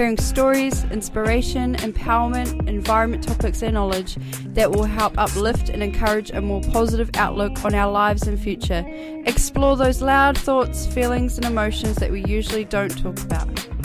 hearing stories, inspiration, empowerment, environment topics, and knowledge that will help uplift and encourage a more positive outlook on our lives and future. Explore those loud thoughts, feelings, and emotions that we usually don't talk about.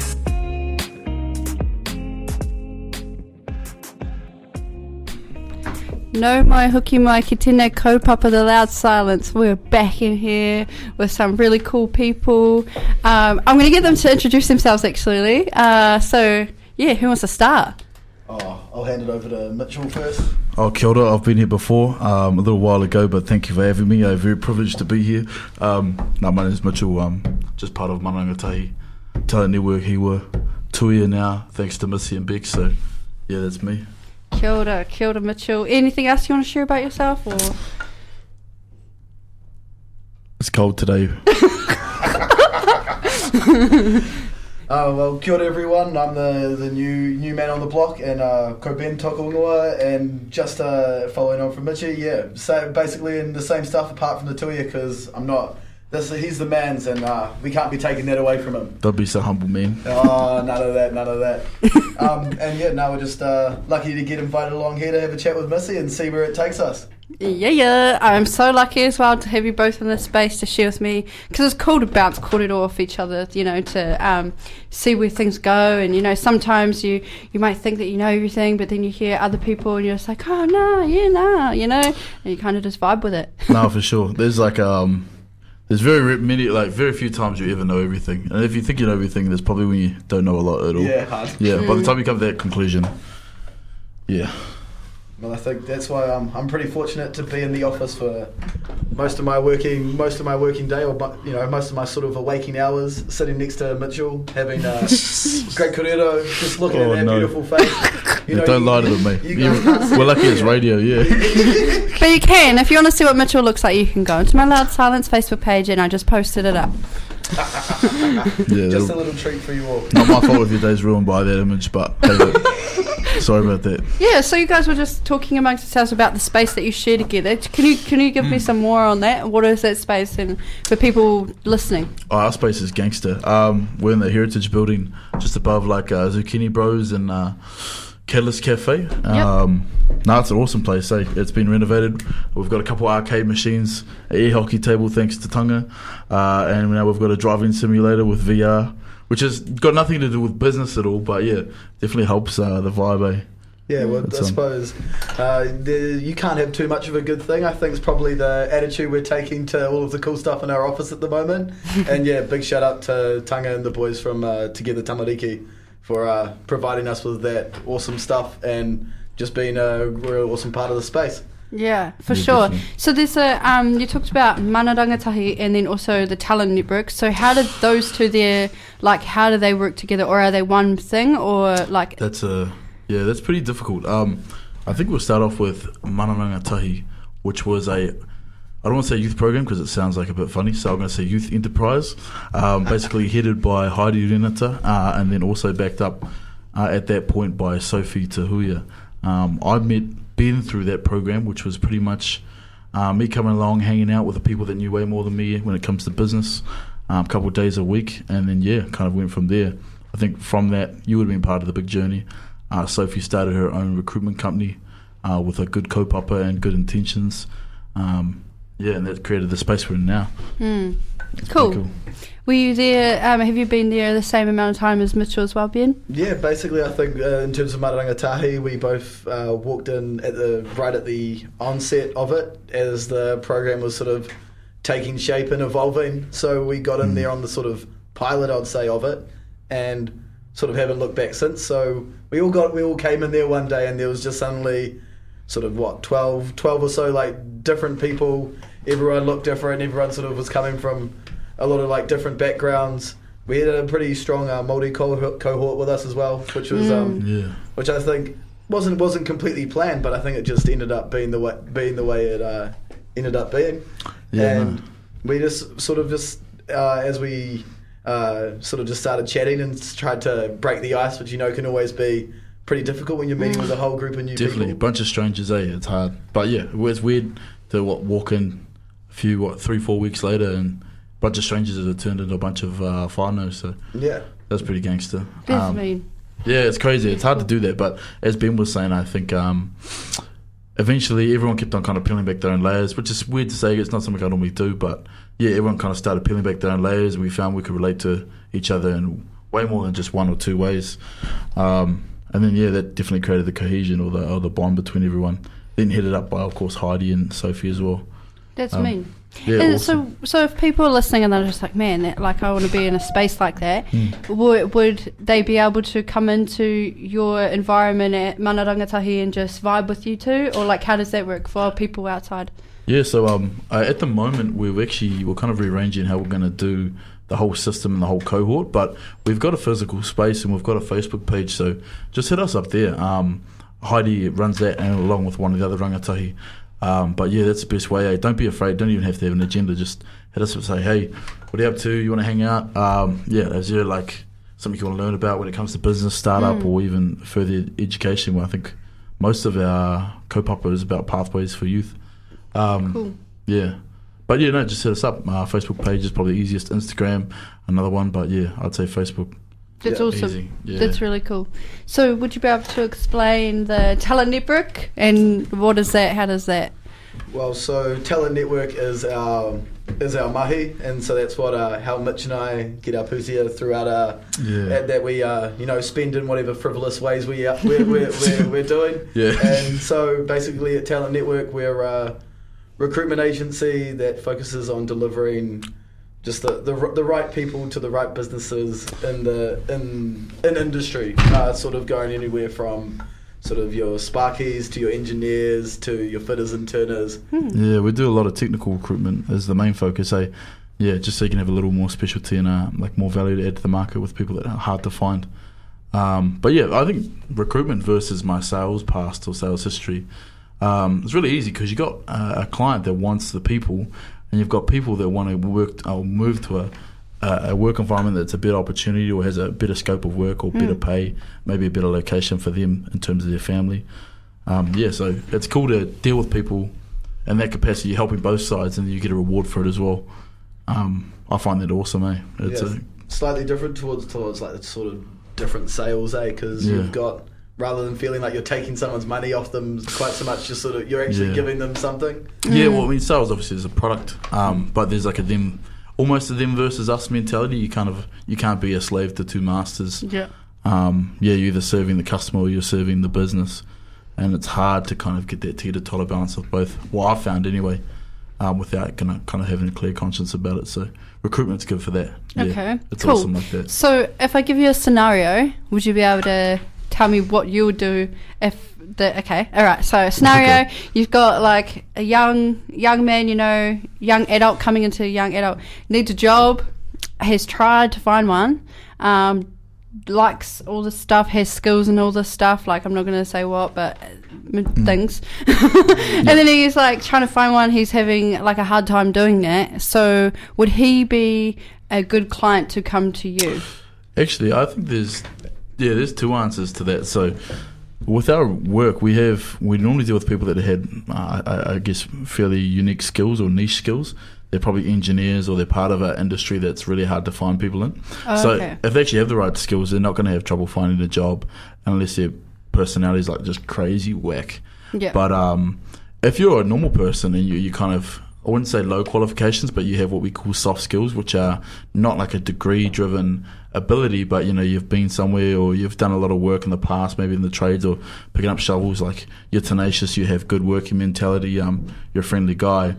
No mai huki mai ki tēnei kaupapa the loud silence. We're back in here with some really cool people. Um, I'm going to get them to introduce themselves actually. Uh, so yeah, who wants to start? Oh, I'll hand it over to Mitchell first. Oh, kia ora. I've been here before um, a little while ago, but thank you for having me. I'm very privileged to be here. Um, no, my name is Mitchell. Um, just part of Mana Rangatahi Talent Network Hiwa Tuia now, thanks to Missy and Beck. So, yeah, that's me. Kia ora, kia ora Mitchell. Anything else you want to share about yourself? Or It's cold today. Uh, well, kia ora everyone. I'm the, the new new man on the block and uh, ko Ben Tokongoa and just uh, following on from Mitchie, yeah, so basically in the same stuff apart from the tuia because I'm not. This, he's the man's and uh, we can't be taking that away from him. Don't be so humble, man. Oh, none of that, none of that. Um, and yeah, now we're just uh, lucky to get invited along here to have a chat with Missy and see where it takes us. yeah, yeah. I'm so lucky as well to have you both in this space to share with me because it's cool to bounce korero off each other. You know, to um, see where things go. And you know, sometimes you you might think that you know everything, but then you hear other people and you're just like, oh no, yeah, no, you know, and you kind of just vibe with it. no, for sure. There's like um, there's very many like very few times you ever know everything, and if you think you know everything, there's probably when you don't know a lot at all. Yeah, hard. Yeah. By the time you come to that conclusion, yeah. Well, I think that's why I'm, I'm pretty fortunate to be in the office for most of my working most of my working day, or you know most of my sort of waking hours, sitting next to Mitchell, having a great korero, just looking Oh, at that no. beautiful face. You know, don't you- lie to them, mate. you You- we're lucky it's radio, yeah. But you can, if you want to see what Mitchell looks like, you can go into my Loud Silence Facebook page and I just posted it up. yeah Just a little treat for you all. not my fault if your day's ruined by that image, but hey, look, sorry about that. Yeah, so you guys were just talking amongst yourselves about the space that you share together. Can you can you give me some more on that? What is that space and for people listening? Oh, our space is gangster. Um, we're in the Heritage Building, just above like uh, Zucchini Bros and uh, Catalyst Cafe. Um, No, it's an awesome place. Eh? It's been renovated. We've got a couple arcade machines, an air hockey table thanks to Tunga, uh, and now we've got a driving simulator with VR, which has got nothing to do with business at all. But yeah, definitely helps uh, the vibe. Eh? Yeah, well, That's, I suppose uh, the, you can't have too much of a good thing. I think it's probably the attitude we're taking to all of the cool stuff in our office at the moment. and yeah, big shout out to Tanga and the boys from uh, Together Tamariki for uh, providing us with that awesome stuff and just being a real awesome part of the space. Yeah, for sure. So there's a um, you talked about Mana Rangatahi and then also the Talent Network. So how did those two there like how do they work together or are they one thing or like That's a yeah, that's pretty difficult. Um, I think we'll start off with Mana Rangatahi, which was a I don't want to say youth program because it sounds like a bit funny, so I'm going to say youth enterprise. Um, basically headed by Heidi Renata, uh, and then also backed up uh, at that point by Sophie Tahuya. Um, I met Ben through that program, which was pretty much uh, me coming along, hanging out with the people that knew way more than me when it comes to business, um, a couple of days a week, and then yeah, kind of went from there. I think from that you would have been part of the big journey. Uh, Sophie started her own recruitment company uh, with a good kaupapa and good intentions. Um, yeah, and that created the space we're in now. hmm. It's Cool. Pretty Were you there um, have you been there the same amount of time as Mitchell as well, Ben? Yeah, basically, I think uh, in terms of Matarangatahi, we both uh, walked in at the right at the onset of it as the program was sort of taking shape and evolving. So we got in Mm. there on the sort of pilot, I'd say, of it, and sort of haven't looked back since. So we all got we all came in there one day, and there was just suddenly sort of what 12, 12 or so like different people. Everyone looked different. Everyone sort of was coming from a lot of like different backgrounds. we had a pretty strong uh, Māori cohort, cohort with us as well, which was um, Yeah. which I think wasn't wasn't completely planned, but I think it just ended up being the way being the way it uh, ended up being. Yeah, and no. we just sort of just uh, as we uh, sort of just started chatting and tried to break the ice, which you know can always be pretty difficult when you're meeting with a whole group of new Definitely, a bunch of strangers. Eh, it's hard, but yeah, it was weird to what walk in a few what three four weeks later and bunch of strangers that had turned into a bunch of uh, whānau, So Yeah, that's pretty gangster. That's Um, mean. Yeah, it's crazy. It's hard to do that, but as Ben was saying, I think um, eventually everyone kept on kind of peeling back their own layers, which is weird to say. It's not something I normally do, but yeah, everyone kind of started peeling back their own layers, and we found we could relate to each other in way more than just one or two ways. Um, and then yeah, that definitely created the cohesion or the or the bond between everyone. Then headed up by of course Heidi and Sophie as well. That's um, mean. Yeah, and awesome. so, so if people are listening and they're just like, man, that, like I want to be in a space like that, Hmm. would, would they be able to come into your environment at Mana Rangatahi and just vibe with you too, or like how does that work for people outside? Yeah, so um, uh, at the moment we're actually we're kind of rearranging how we're going to do the whole system and the whole cohort, but we've got a physical space and we've got a Facebook page, so just hit us up there. Um, Heidi runs that and along with one of the other rangatahi. Um, but yeah, that's the best way. Eh? Don't be afraid. Don't even have to have an agenda. Just hit us up and say, hey, what are you up to? You want to hang out? Um, yeah, is there like something you want to learn about when it comes to business, startup, or even further education? Where I think most of our kaupapa is about pathways for youth. Um, Cool. yeah. But yeah, no, just hit us up. Our Facebook page is probably the easiest. Instagram, another one. But yeah, I'd say Facebook. That's Yeah, awesome. Yeah. That's really cool. So, would you be able to explain the talent network and what is that? How does that? Well, so Talent Network is our is our mahi, and so that's what uh, how Mitch and I get our pūtea throughout our Yeah. that, that we uh, you know spend in whatever frivolous ways we uh, we're, we're, we're, we're doing. Yeah. And so basically at Talent Network we're a recruitment agency that focuses on delivering just the, the, the right people to the right businesses in the in in industry, uh, sort of going anywhere from sort of your sparkies to your engineers to your fitters and turners. Yeah, we do a lot of technical recruitment as the main focus. Eh? Yeah, just so you can have a little more specialty and uh, like more value to add to the market with people that are hard to find. Um, but yeah, I think recruitment versus my sales past or sales history um, it's really easy because you got uh, a client that wants the people, and you've got people that want to work or move to a a a work environment that's a better opportunity or has a better scope of work or better pay, maybe a better location for them in terms of their family. Um, yeah, so it's cool to deal with people in that capacity, you're helping both sides, and you get a reward for it as well. Um, I find that awesome, eh? It's Yeah, a, slightly different towards towards like the sort of different sales, eh? Because Yeah. you've got rather than feeling like you're taking someone's money off them quite so much, just sort of you're actually Yeah. giving them something. Yeah, well, I mean, sales obviously is a product, um, but there's like a them, almost a them versus us mentality. You kind of you can't be a slave to two masters. Yeah. Um, yeah, you're either serving the customer or you're serving the business, and it's hard to kind of get that teeter totter balance of both. Well, I've found anyway, um, without kind of kind of having a clear conscience about it. So recruitment's good for that. Yeah, Okay, it's cool. awesome like that. So, if I give you a scenario, would you be able to tell me what you would do if the okay? All right. So, scenario: you've got like a young young man, you know, young adult coming into a young adult needs a job, has tried to find one, um, likes all this stuff, has skills and all this stuff. Like I'm not going to say what, but uh, m- things. and then he's like trying to find one. He's having like a hard time doing that. So would he be a good client to come to you? Actually, I think there's yeah, there's two answers to that. So, with our work, we have we normally deal with people that had, uh, I, I guess, fairly unique skills or niche skills. They're probably engineers or they're part of an industry that's really hard to find people in. Oh, so, okay. if they actually have the right skills, they're not going to have trouble finding a job unless their personality is like just crazy whack. Yeah. But um, if you're a normal person and you, you kind of, I wouldn't say low qualifications, but you have what we call soft skills, which are not like a degree driven ability, but you know, you've been somewhere or you've done a lot of work in the past, maybe in the trades or picking up shovels, like you're tenacious, you have good working mentality, um, you're a friendly guy.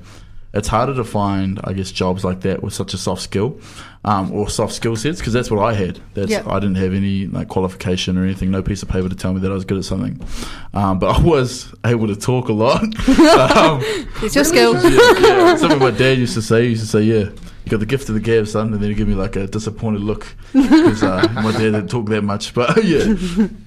It's harder to find, I guess, jobs like that with such a soft skill um, or soft skill sets because that's what I had. That's Yeah. I didn't have any like qualification or anything, no piece of paper to tell me that I was good at something. Um, but I was able to talk a lot. um, it's your skill. yeah, yeah. Something my dad used to say. He used to say, "Yeah, you got the gift of the gab, son, and then you give me like a disappointed look because uh, my dad didn't talk that much. But yeah,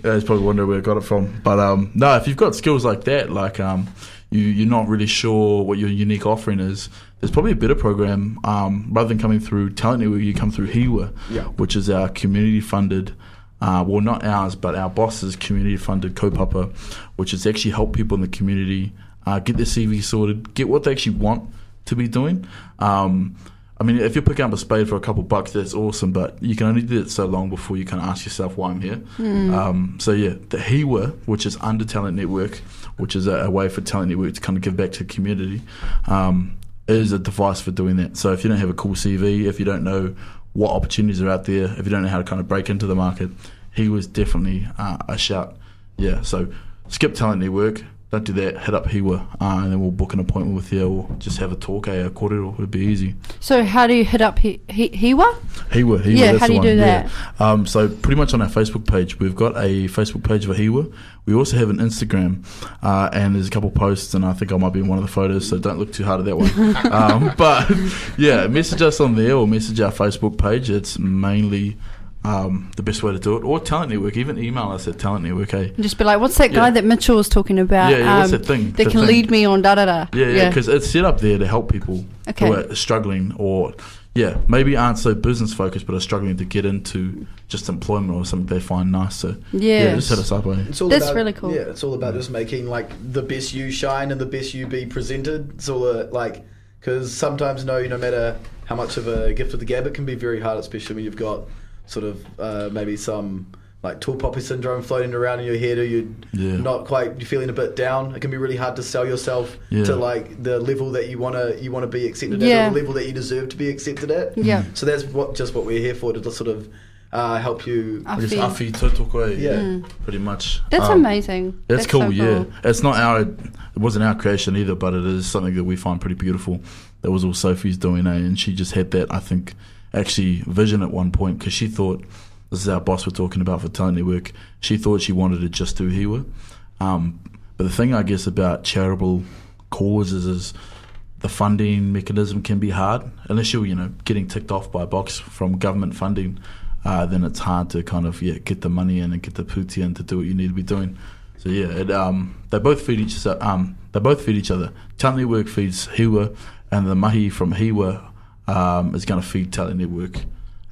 yeah, he's probably wondering where I got it from. But um, no, if you've got skills like that, like um, you you're not really sure what your unique offering is. There's probably a better program um, rather than coming through Talent Network. You come through Hiwa, Yeah. which is our community funded. Uh, well, not ours, but our boss's community funded kaupapa, which is actually help people in the community uh, get their CV sorted, get what they actually want to be doing. Um, I mean, if you're picking up a spade for a couple bucks, that's awesome, but you can only do it so long before you kind of ask yourself why I'm here. Um, so, yeah, the Hiwa, which is under Talent Network, which is a, a way for Talent Network to kind of give back to the community, um, is a device for doing that. So, if you don't have a cool CV, if you don't know what opportunities are out there, if you don't know how to kind of break into the market, Hiwa's definitely uh, a shout. Yeah, so skip Talent Network. Don't do that. Hit up Hiwa, uh, and then we'll book an appointment with you, or just have a talk. Eh, a it would be easy. So how do you hit up he, he, Hiwa? Hiwa, Hiwa. Yeah, that's how the do you one. do yeah. that? Um, so pretty much on our Facebook page, we've got a Facebook page for Hiwa. We also have an Instagram, uh, and there's a couple posts, and I think I might be in one of the photos. So don't look too hard at that one. um, but yeah, message us on there or message our Facebook page. It's mainly um, the best way to do it. Or Talent Network. Even email us at Talent Network. Hey. Just be like, what's that guy Yeah. that Mitchell was talking about? Yeah, yeah, what's um, that thing? That can thing. lead me on da da da. Yeah, yeah, because it's set up there to help people Okay. who are struggling or, yeah, maybe aren't so business focused but are struggling to get into just employment or something they find nice. So, yeah, Yes. just hit us up. Eh? It's all That's about, really cool. Yeah, it's all about just making like the best you shine and the best you be presented. It's all uh, like because sometimes no, no matter how much of a gift of the gab, it can be very hard, especially when you've got sort of uh, maybe some like tall poppy syndrome floating around in your head, or you're Yeah. not quite you're feeling a bit down. It can be really hard to sell yourself Yeah. to like the level that you wanna you wanna be accepted Yeah. at, or the level that you deserve to be accepted at. Yeah. So that's what just what we're here for to just sort of uh, help you. I I guess feel- Afi Totoko, eh? Yeah. Mm. pretty much. That's Um, amazing. That's, cool, so yeah. It's not our, it wasn't our creation either, but it is something that we find pretty beautiful. That was all Sophie's doing, eh? And she just had that, I think, actually vision at one point because she thought, this is our boss we're talking about for Talent Network, she thought she wanted to just do Hiwa. Um, but the thing, I guess, about charitable causes is the funding mechanism can be hard unless you're, you know, getting ticked off by a box from government funding. Uh, then it's hard to kind of yeah get the money in and get the pūtea in to do what you need to be doing. So yeah, it, um, they both feed each other. Um, they both feed each other. Talent Network feeds Hiwa, and the mahi from Hiwa um, is going to feed Talent Network.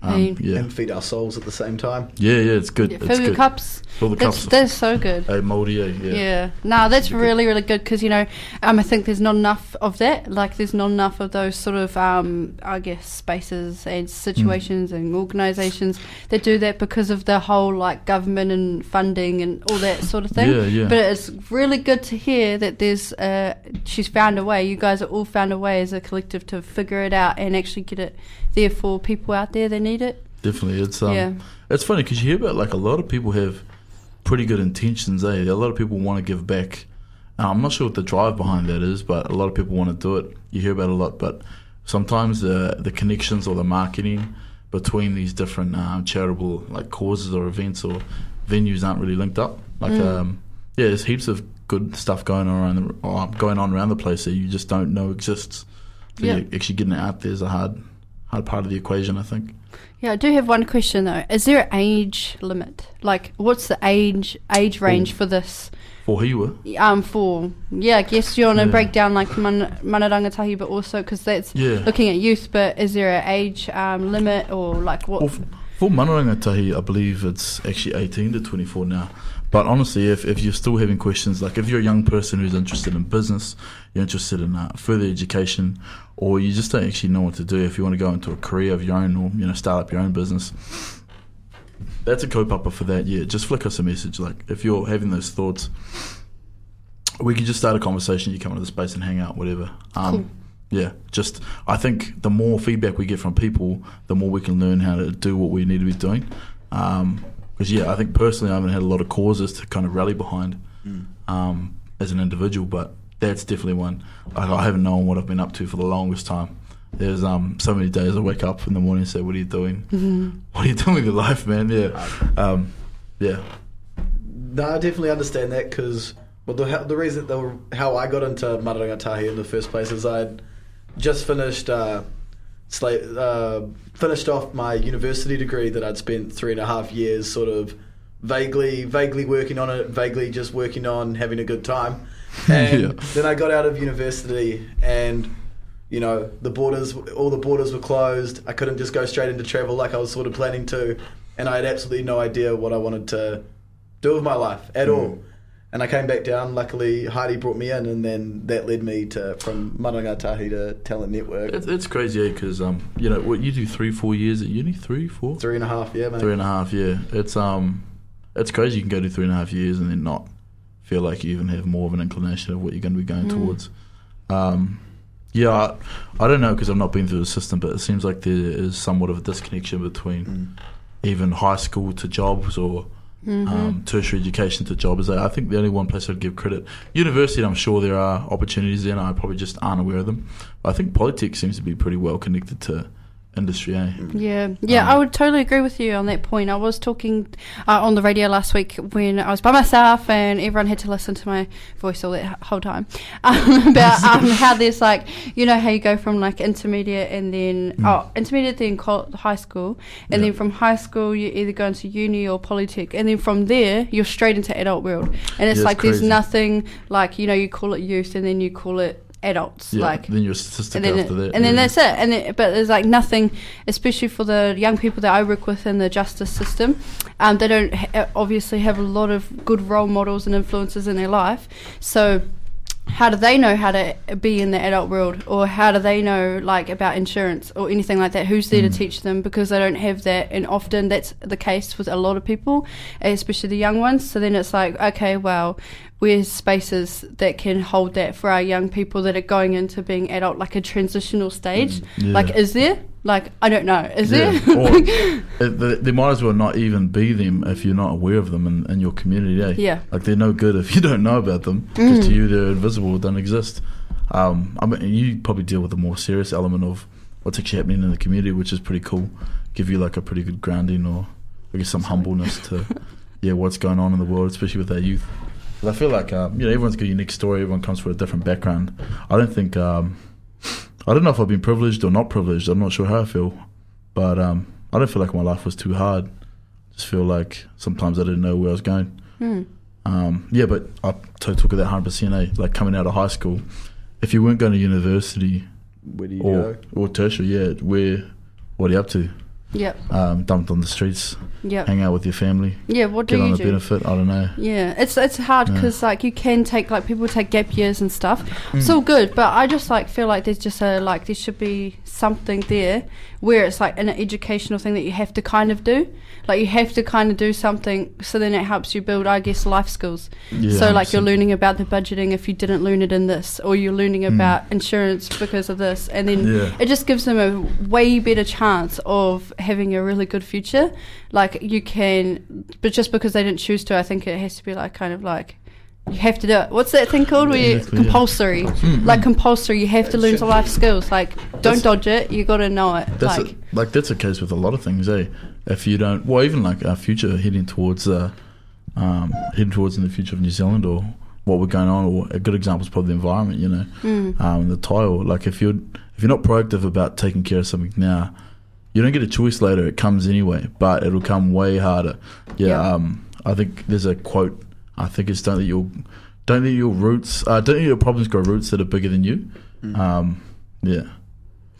Um, yeah, And feed our souls at the same time. yeah, yeah. It's good. Yeah, it's your good. cups. Fill the That's, that's so good. Moldy, eh? yeah. Yeah. No, that's really, really good because, you know, um, I think there's not enough of that. Like, there's not enough of those sort of, um, I guess, spaces and situations and organisations that do that because of the whole, like, government and funding and all that sort of thing. Yeah, yeah. But it's really good to hear that there's, uh, she's found a way. You guys are all found a way as a collective to figure it out and actually get it there for people out there that need it. Definitely, it's um, Yeah. it's funny because you hear about like a lot of people have pretty good intentions. Eh, a lot of people want to give back. Uh, I'm not sure what the drive behind that is, but a lot of people want to do it. You hear about it a lot, but sometimes the the connections or the marketing between these different um, charitable like causes or events or venues aren't really linked up. Like, Mm. um, yeah, there's heaps of good stuff going on around the, uh, going on around the place that you just don't know exists. So yeah, actually getting it out there is a hard hard part of the equation, I think. Yeah, I do have one question though. Is there an age limit? Like, what's the age age range for this? For Hiwa, Um, for yeah, I guess you want to Yeah. break down like man, Mana Rangatahi, but also because that's yeah. looking at youth. But is there an age um, limit or like what? Well, for Mana Rangatahi, I believe it's actually 18 to 24 now. But honestly, if, if you're still having questions, like if you're a young person who's interested in business, you're interested in uh, further education, or you just don't actually know what to do, if you want to go into a career of your own or you know start up your own business, that's a kaupapa for that. Yeah, just flick us a message. Like if you're having those thoughts, we can just start a conversation. You come into the space and hang out, whatever. Um, Cool. Yeah, just I think the more feedback we get from people, the more we can learn how to do what we need to be doing. Because yeah, I think personally, I haven't had a lot of causes to kind of rally behind um, as an individual, but that's definitely one. Like, I haven't known what I've been up to for the longest time. There's um, so many days I wake up in the morning and say, "What are you doing? What are you doing with your life, man?" Yeah, um, yeah, No, I definitely understand that because well, the the reason the, how I got into Matarangatahi in the first place is I'd just finished uh, sla- uh, finished off my university degree that I'd spent three and a half years sort of vaguely, vaguely working on it, vaguely just working on having a good time. And Yeah. then I got out of university and you know the borders all the borders were closed. I couldn't just go straight into travel like i was sort of planning to. And i had absolutely no idea what i wanted to do with my life at all. And i came back down. Luckily heidi brought me in and then that led me to from Marangatahi to talent network. It's, it's crazy because um, you know what you do three four years at uni? Three four? Three and a half yeah man three and a half yeah. It's um it's crazy you can go to three and a half years and then not feel like you even have more of an inclination of what you're going to be going towards um yeah I, I don't know because I've not been through the system but it seems like there is somewhat of a disconnection between Mm. even high school to jobs or um, tertiary education to jobs. I think the only one place I'd give credit, university, I'm sure there are opportunities there, and I probably just aren't aware of them. But I think politics seems to be pretty well connected to industry. Eh? Yeah, yeah, Um, I would totally agree with you on that point. I was talking uh, on the radio last week when I was by myself and everyone had to listen to my voice all that whole time um, about um, how there's like, you know, how you go from like intermediate and then, oh, intermediate then high school, and Mm. Yeah. then from high school you either go into uni or polytech, and then from there you're straight into adult world. And it's Yeah, it's like there's nothing like, you know, you call it youth and then you call it adults. Yeah, Like, then you're a statistic and then, after that. and then yeah. that's it. And it, but there's like nothing, especially for the young people that I work with in the justice system. Um, they don't ha- obviously have a lot of good role models and influences in their life. So how do they know how to be in the adult world, or how do they know like about insurance or anything like that? Who's there to Mm. teach them because they don't have that, and often that's the case with a lot of people, especially the young ones. So then it's like, okay, well, where's spaces that can hold that for our young people that are going into being adult, like a transitional stage? Yeah. Like, is there? Like, I don't know. Is Yeah, there? or it, they, they might as well not even be them if you're not aware of them in, in your community. Eh? Yeah. like they're no good if you don't know about them because to you they're invisible, don't exist. Um, I mean, you probably deal with the more serious element of what's actually happening in the community, which is pretty cool. Give you like a pretty good grounding or I guess some humbleness to yeah what's going on in the world, especially with our youth. 'Cause I feel like um, you know everyone's got a unique story. Everyone comes from a different background. I don't think um, I don't know if I've been privileged or not privileged. I'm not sure how I feel, but um, I don't feel like my life was too hard. Just feel like sometimes I didn't know where I was going. Hmm. Um, yeah, but I totally took it that hundred percent. Eh? Like coming out of high school, if you weren't going to university where do you or go or tertiary, yeah, where what are you up to? Yep. Um, dumped on the streets, Yep. hang out with your family, Yeah. What do get on you a do? benefit. I don't know. Yeah, it's it's hard Yeah. because like you can take like people take gap years and stuff. Mm. It's all good, but I just like feel like there's just a like there should be something there where it's like an educational thing that you have to kind of do. Like you have to kind of do something, so then it helps you build, I guess, life skills. Yeah, so like you're learning about the budgeting if you didn't learn it in this, or you're learning about insurance because of this, and then Mm. Yeah. it just gives them a way better chance of having a really good future. Like you can, but just because they didn't choose to, I think it has to be like kind of like you have to do it. What's that thing called? Where Exactly, yeah. compulsory, Mm, like mm. compulsory. You have to learn some life skills. Like don't That's- dodge it. You got to know it. That's like a, like that's a case with a lot of things, eh? If you don't, well, even like our future heading towards, uh, um, heading towards in the future of New Zealand or what we're going on, or a good example is probably the environment, you know, mm, um, the tile. Like if you're if you're not proactive about taking care of something now, you don't get a choice later. It comes anyway, but it'll come way harder. Yeah. Yeah. Um, I think there's a quote. I think it's don't let your don't let your roots, uh, don't let your problems grow roots that are bigger than you. Um, yeah.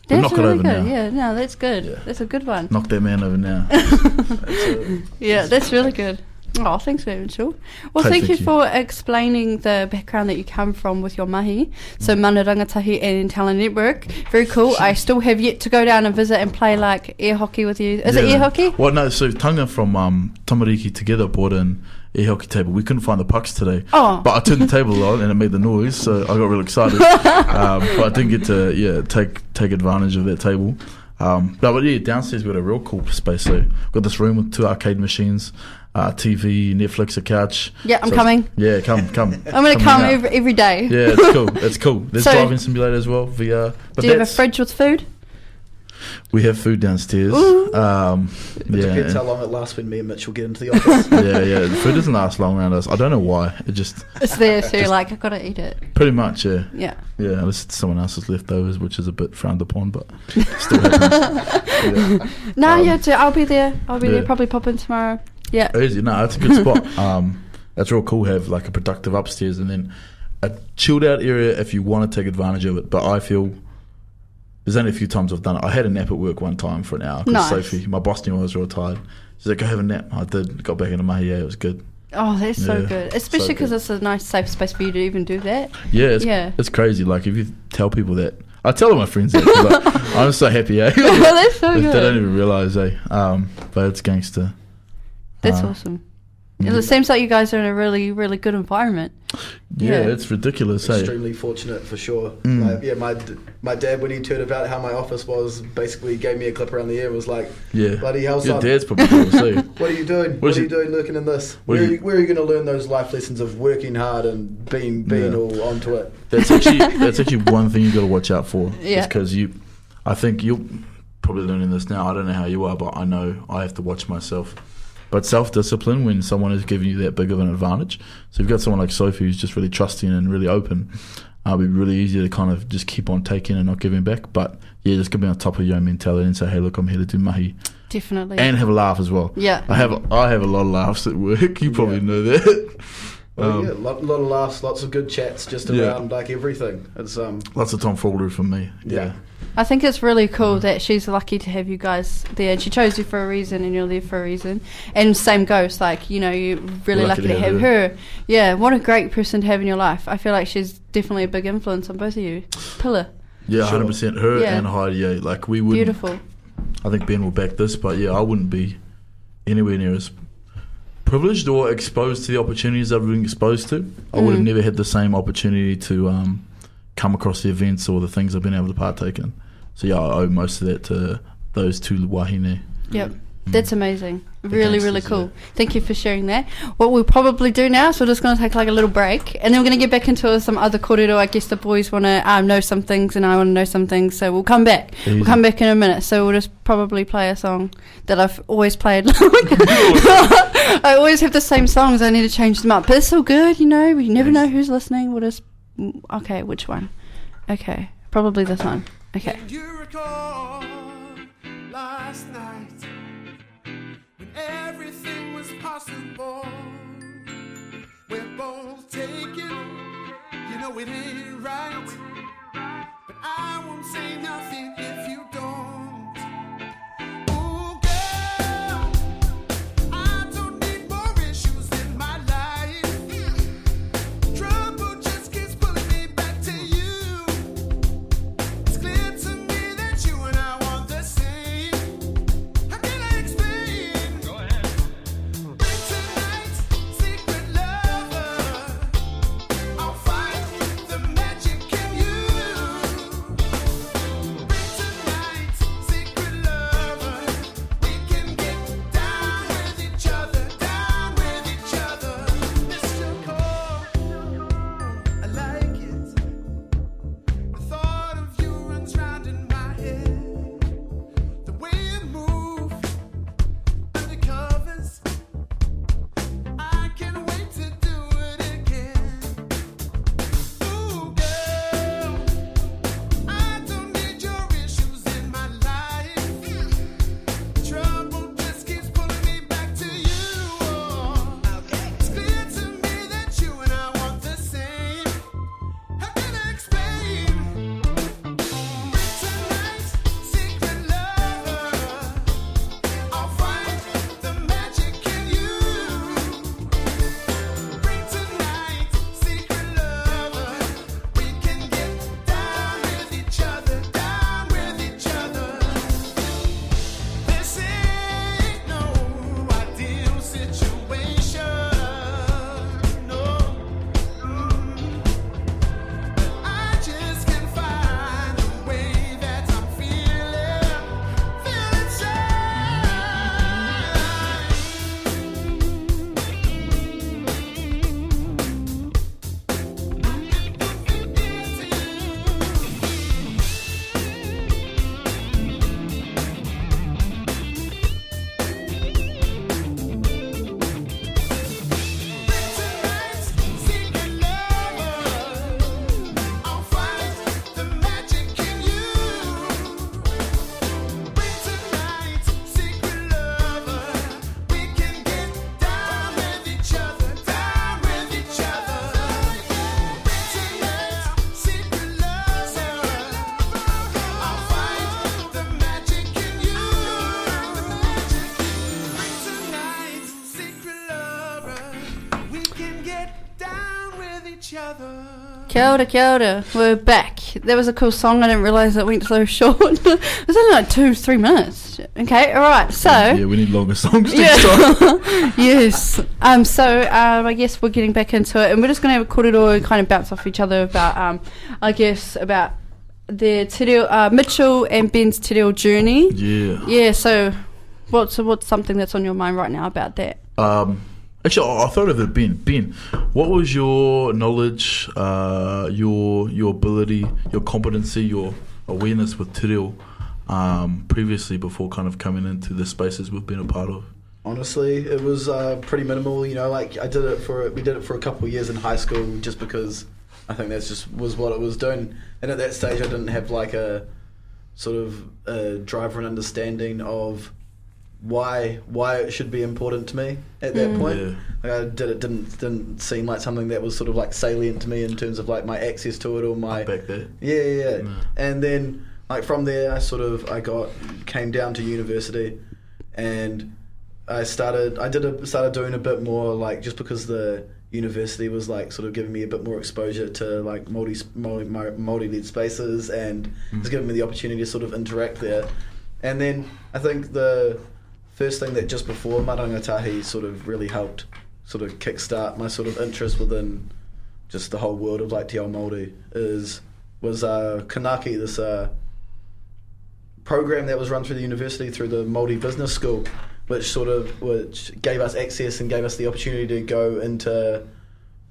That's knock it over good. now. Yeah, no, that's good. Yeah. That's a good one. Knock that man over now. Yeah, that's really good. Oh, thanks, Evan Shaw. Well, Hey, thank, thank you, you. for explaining the background that you come from with your mahi. So, Mm. Mana Rangatahi and Talent Network. Very cool. I still have yet to go down and visit and play like air hockey with you. Is it air hockey? Well, no. So Tanga from um, Tamariki together bought an air hockey table. We couldn't find the pucks today, Oh, but I turned the table on and it made the noise, so I got real excited. um, but I didn't get to yeah take take advantage of that table. Um, but, yeah, downstairs we got a real cool space. So we've got this room with two arcade machines, uh, TV, Netflix, a couch. yeah, I'm So- coming. Yeah, come come. I'm going to come out. every, every day. Yeah, it's cool. It's cool. There's So- driving simulator as well. VR. But Do you have a fridge with food? We have food downstairs. Um, It yeah, depends how long it lasts when me and Mitch will get into the office. yeah, yeah. The food doesn't last long around us. I don't know why. It just It's there, so you're like, I've got to eat it. pretty much, yeah, Yeah. yeah. Unless it's someone else's leftovers, which is a bit frowned upon, but still happens. yeah. No, Um, yeah, too. I'll be there. I'll be yeah. there. Probably pop in tomorrow. Yeah. Easy. No, that's a good spot. Um, that's real cool. Have like a productive upstairs and then a chilled out area if you want to take advantage of it. But I feel there's only a few times I've done it. I had a nap at work one time for an hour because Nice. Sophie, my boss, knew I was real tired. She's like, "Go have a nap." I did. Got back into my yeah, it was good. Oh, that's so good. Especially because good. it's a nice, safe space for you to even do that. Yeah, it's, Yeah. it's crazy. Like if you tell people that, I tell my friends that. like, I'm so happy. Eh? oh, that's so they, they don't even realize, eh? Um, but it's gangster. That's Uh, awesome. Yeah. It seems like you guys are in a really, really good environment. Yeah, Yeah. it's ridiculous. Extremely fortunate for sure. Mm. My, yeah, my my dad when he heard about how my office was, basically gave me a clip around the ear and was like, Yeah, "Bloody hell, your son! dad's probably cool too. What are you doing? What What, is are it- you doing looking in this? Where are are, you- you, where are you going to learn those life lessons of working hard and being being Yeah. all onto it? That's actually that's actually one thing you got to watch out for. Yeah. because you, I think you're probably learning this now. I don't know how you are, but I know I have to watch myself. But self discipline when someone is giving you that big of an advantage. So you've got someone like Sophie who's just really trusting and really open. Uh, it'd be really easy to kind of just keep on taking and not giving back. But yeah, just be on top of your own mentality and say, hey, look, I'm here to do mahi Definitely. and have a laugh as well. yeah. I have I have a lot of laughs at work. You probably Yeah. know that. Well, Um, yeah, lot, lot of laughs, lots of good chats, just Yeah. around like everything. It's um, Lots of tomfoolery from me. Yeah. I think it's really Mm. cool that she's lucky to have you guys there. And she chose you for a reason, and you're there for a reason. And same goes, like you know, you're really Lucky lucky, to to have have her. Yeah, what a great person to have in your life. I feel like she's definitely a big influence on both of you. Pillar, Yeah, Sure. hundred percent. Her Yeah. and Heidi, yeah, like we would. beautiful. I think Ben will back this, but yeah, I wouldn't be anywhere near as privileged or exposed to the opportunities I've been exposed to. I would have Mm. never had the same opportunity to um, come across the events or the things I've been able to partake in. So yeah, I owe most of that to those two wahine. Yep. Mm. That's amazing. Really, really cool. Thank you for sharing that. What we'll probably do now is we're just going to take like a little break and then we're going to get back into some other korero. I guess the boys want to um, know some things and I want to know some things. So we'll come back. Easy. We'll come back in a minute. So we'll just probably play a song that I've always played. I always have the same songs. I need to change them up. But it's all good, you know. You never know who's listening. We'll just. mm, Okay, which one? Okay, probably this one. Okay. Do you recall last night when everything was possible? We're both taken, you know it ain't right. But I won't say nothing if you don't. Kia ora, kia ora. We're back. That was a cool song. I didn't realise it went so short. it was only like two, three minutes. Okay, all right. So Yeah, we need longer songs Yeah. yes. Um. So um, I guess we're getting back into it, and we're just going to have a korero and kind of bounce off each other about um, I guess about their te reo, uh, Mitchell and Ben's te reo journey. Yeah. Yeah. So what's what's something that's on your mind right now about that? Um, actually, I thought of it, Ben. Ben, what was your knowledge, uh, your your ability, your competency, your awareness with te reo um, previously before kind of coming into the spaces we've been a part of? Honestly, it was uh, pretty minimal. You know, like I did it for we did it for a couple of years in high school just because I think that's just was what it was doing. And at that stage, I didn't have like a sort of a driver and understanding of why why it should be important to me at that Mm. point. Yeah. Like I did it didn't didn't seem like something that was sort of like salient to me in terms of like my access to it or my Back there. yeah, yeah, yeah. Yeah. And then like from there, I sort of I got came down to university, and I started I did a, started doing a bit more like just because the university was like sort of giving me a bit more exposure to like multi multi, multi led spaces and was giving me the opportunity to sort of interact there. And then I think the first thing that just before Marangatahi sort of really helped sort of kickstart my sort of interest within just the whole world of like Te Ao Māori is was uh, Kanaki, this uh, program that was run through the university through the Māori Business School, which sort of which gave us access and gave us the opportunity to go into